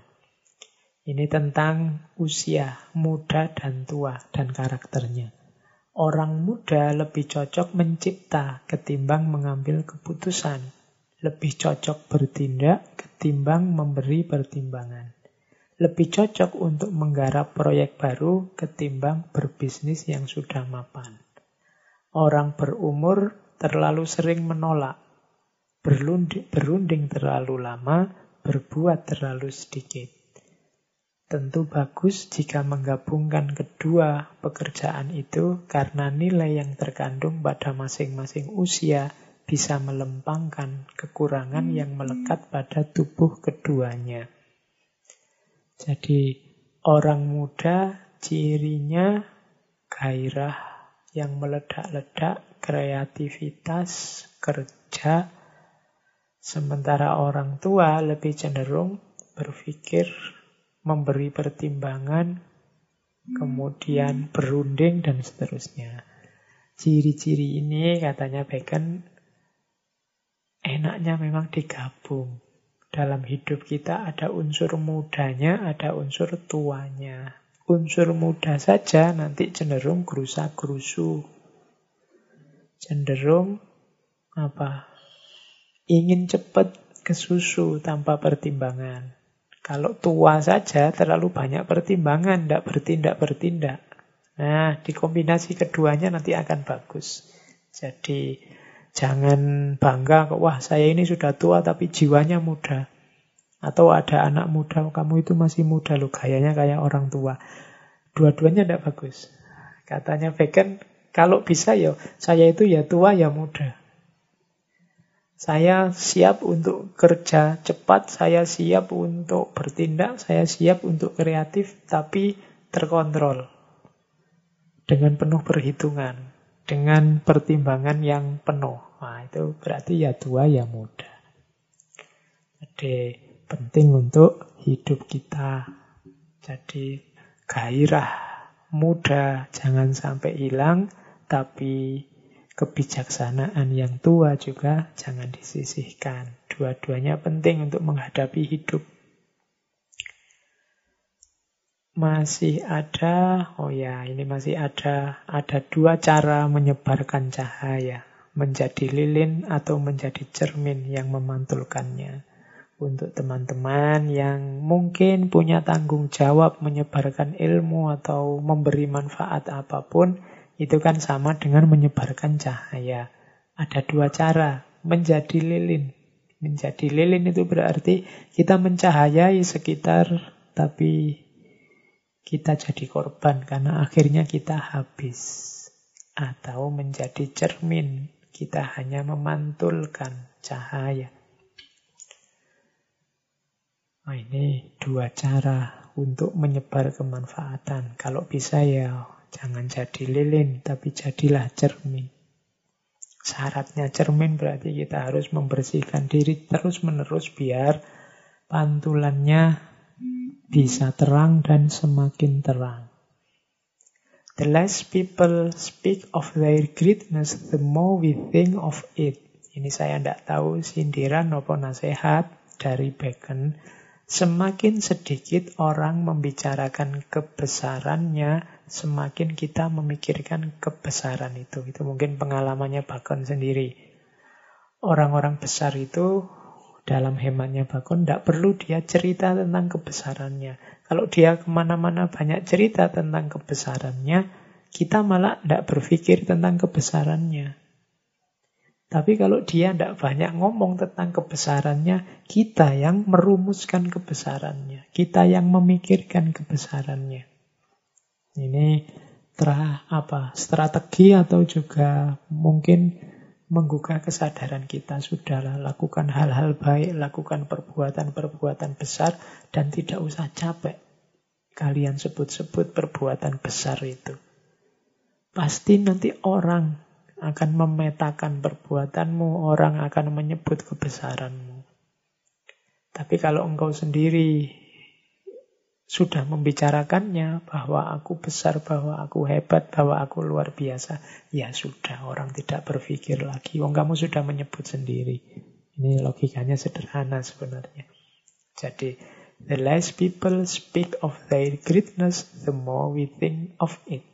Speaker 1: Ini tentang usia muda dan tua dan karakternya. Orang muda lebih cocok mencipta ketimbang mengambil keputusan. Lebih cocok bertindak ketimbang memberi pertimbangan. Lebih cocok untuk menggarap proyek baru ketimbang berbisnis yang sudah mapan. Orang berumur terlalu sering menolak, berunding, berunding terlalu lama, berbuat terlalu sedikit. Tentu bagus jika menggabungkan kedua pekerjaan itu karena nilai yang terkandung pada masing-masing usia bisa melempangkan kekurangan yang melekat pada tubuh keduanya. Jadi orang muda cirinya gairah yang meledak-ledak, kreativitas, kerja. Sementara orang tua lebih cenderung berpikir, memberi pertimbangan, kemudian berunding, dan seterusnya. Ciri-ciri ini katanya Bacon enaknya memang digabung. Dalam hidup kita ada unsur mudanya, ada unsur tuanya. Unsur muda saja nanti cenderung gerusa-gerusu. Cenderung apa? Ingin cepat ke susu tanpa pertimbangan. Kalau tua saja terlalu banyak pertimbangan, tidak bertindak-bertindak. Nah, dikombinasi keduanya nanti akan bagus. Jadi jangan bangga kok, wah saya ini sudah tua tapi jiwanya muda. Atau ada anak muda, kamu itu masih muda loh, gayanya kayak orang tua. Dua-duanya tidak bagus. Katanya Bacon, kalau bisa ya saya itu ya tua ya muda. Saya siap untuk kerja cepat, saya siap untuk bertindak, saya siap untuk kreatif, tapi terkontrol dengan penuh perhitungan, dengan pertimbangan yang penuh. Nah, itu berarti ya tua ya muda. Jadi penting untuk hidup kita. Jadi gairah muda jangan sampai hilang, tapi kebijaksanaan yang tua juga jangan disisihkan. Dua-duanya penting untuk menghadapi hidup. Masih ada, oh ya ini masih ada, ada dua cara menyebarkan cahaya. Menjadi lilin atau menjadi cermin yang memantulkannya. Untuk teman-teman yang mungkin punya tanggung jawab menyebarkan ilmu atau memberi manfaat apa pun, itu kan sama dengan menyebarkan cahaya. Ada dua cara, menjadi lilin. Menjadi lilin itu berarti kita mencahayai sekitar, tapi kita jadi korban karena akhirnya kita habis. Atau menjadi cermin, kita hanya memantulkan cahaya. Nah, ini dua cara untuk menyebar kemanfaatan. Kalau bisa ya jangan jadi lilin, tapi jadilah cermin. Syaratnya cermin berarti kita harus membersihkan diri terus-menerus biar pantulannya bisa terang dan semakin terang. The less people speak of their greatness, the more we think of it. Ini saya tidak tahu sindiran maupun nasihat dari Bacon. Semakin sedikit orang membicarakan kebesarannya, semakin kita memikirkan kebesaran itu. Itu mungkin pengalamannya Bacon sendiri. Orang-orang besar itu dalam hematnya Bakun, tidak perlu dia cerita tentang kebesarannya. Kalau dia ke mana-mana banyak cerita tentang kebesarannya, kita malah tidak berpikir tentang kebesarannya. Tapi kalau dia tidak banyak ngomong tentang kebesarannya, kita yang merumuskan kebesarannya. Kita yang memikirkan kebesarannya. Ini terah apa strategi atau juga mungkin menggugah kesadaran kita. Sudahlah, lakukan hal-hal baik, lakukan perbuatan-perbuatan besar, dan tidak usah capek. Kalian sebut-sebut perbuatan besar itu. Pasti nanti orang akan memetakan perbuatanmu, orang akan menyebut kebesaranmu. Tapi kalau engkau sendiri sudah membicarakannya bahwa aku besar, bahwa aku hebat, bahwa aku luar biasa, ya sudah orang tidak berpikir lagi. Wong kamu sudah menyebut sendiri. Ini logikanya sederhana sebenarnya. Jadi the less people speak of their greatness, the more we think of it.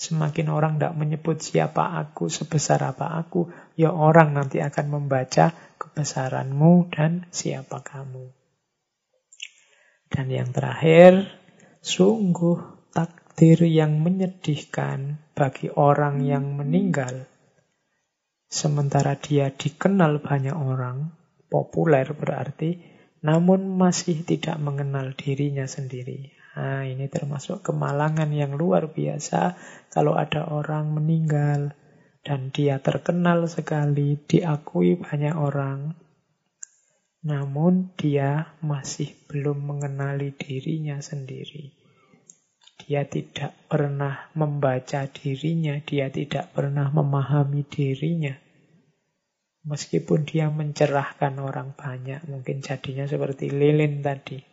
Speaker 1: Semakin orang tidak menyebut siapa aku, sebesar apa aku, ya orang nanti akan membaca kebesaranmu dan siapa kamu. Dan yang terakhir, sungguh takdir yang menyedihkan bagi orang yang meninggal. Sementara dia dikenal banyak orang, populer berarti, namun masih tidak mengenal dirinya sendiri. Nah, ini termasuk kemalangan yang luar biasa kalau ada orang meninggal dan dia terkenal sekali, diakui banyak orang, namun dia masih belum mengenali dirinya sendiri. Dia tidak pernah membaca dirinya, dia tidak pernah memahami dirinya. Meskipun dia mencerahkan orang banyak, mungkin jadinya seperti lilin tadi.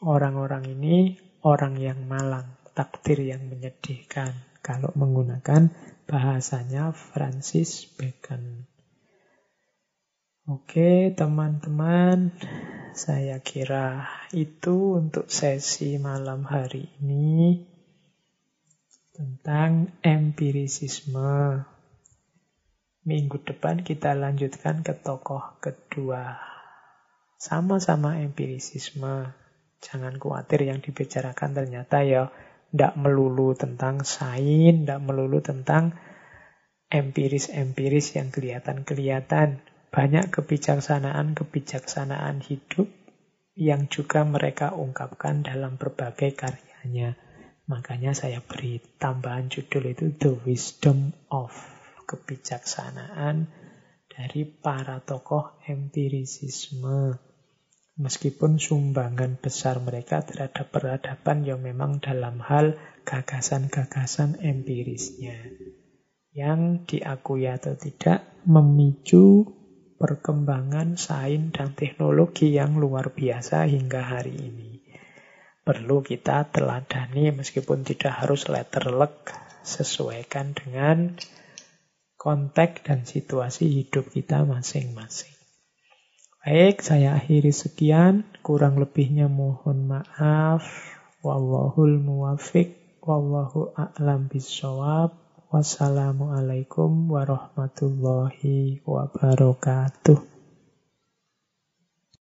Speaker 1: Orang-orang ini orang yang malang, takdir yang menyedihkan. Kalau menggunakan bahasanya Francis Bacon. Oke, teman-teman, saya kira itu untuk sesi malam hari ini tentang empirisisme. Minggu depan kita lanjutkan ke tokoh kedua. Sama-sama empirisisme. Jangan khawatir yang dibicarakan ternyata ya tidak melulu tentang sains, tidak melulu tentang empiris-empiris yang kelihatan-kelihatan. Banyak kebijaksanaan-kebijaksanaan hidup yang juga mereka ungkapkan dalam berbagai karyanya. Makanya saya beri tambahan judul itu The Wisdom of kebijaksanaan dari para tokoh empirisisme. Meskipun sumbangan besar mereka terhadap peradaban yang memang dalam hal gagasan-gagasan empirisnya. Yang diakui atau tidak memicu perkembangan sains dan teknologi yang luar biasa hingga hari ini. Perlu kita teladani meskipun tidak harus letterlek, sesuaikan dengan konteks dan situasi hidup kita masing-masing. Baik, saya akhiri sekian. Kurang lebihnya mohon maaf. Wallahul muwafiq. Wallahu a'lam bisawab. Wassalamualaikum warahmatullahi wabarakatuh.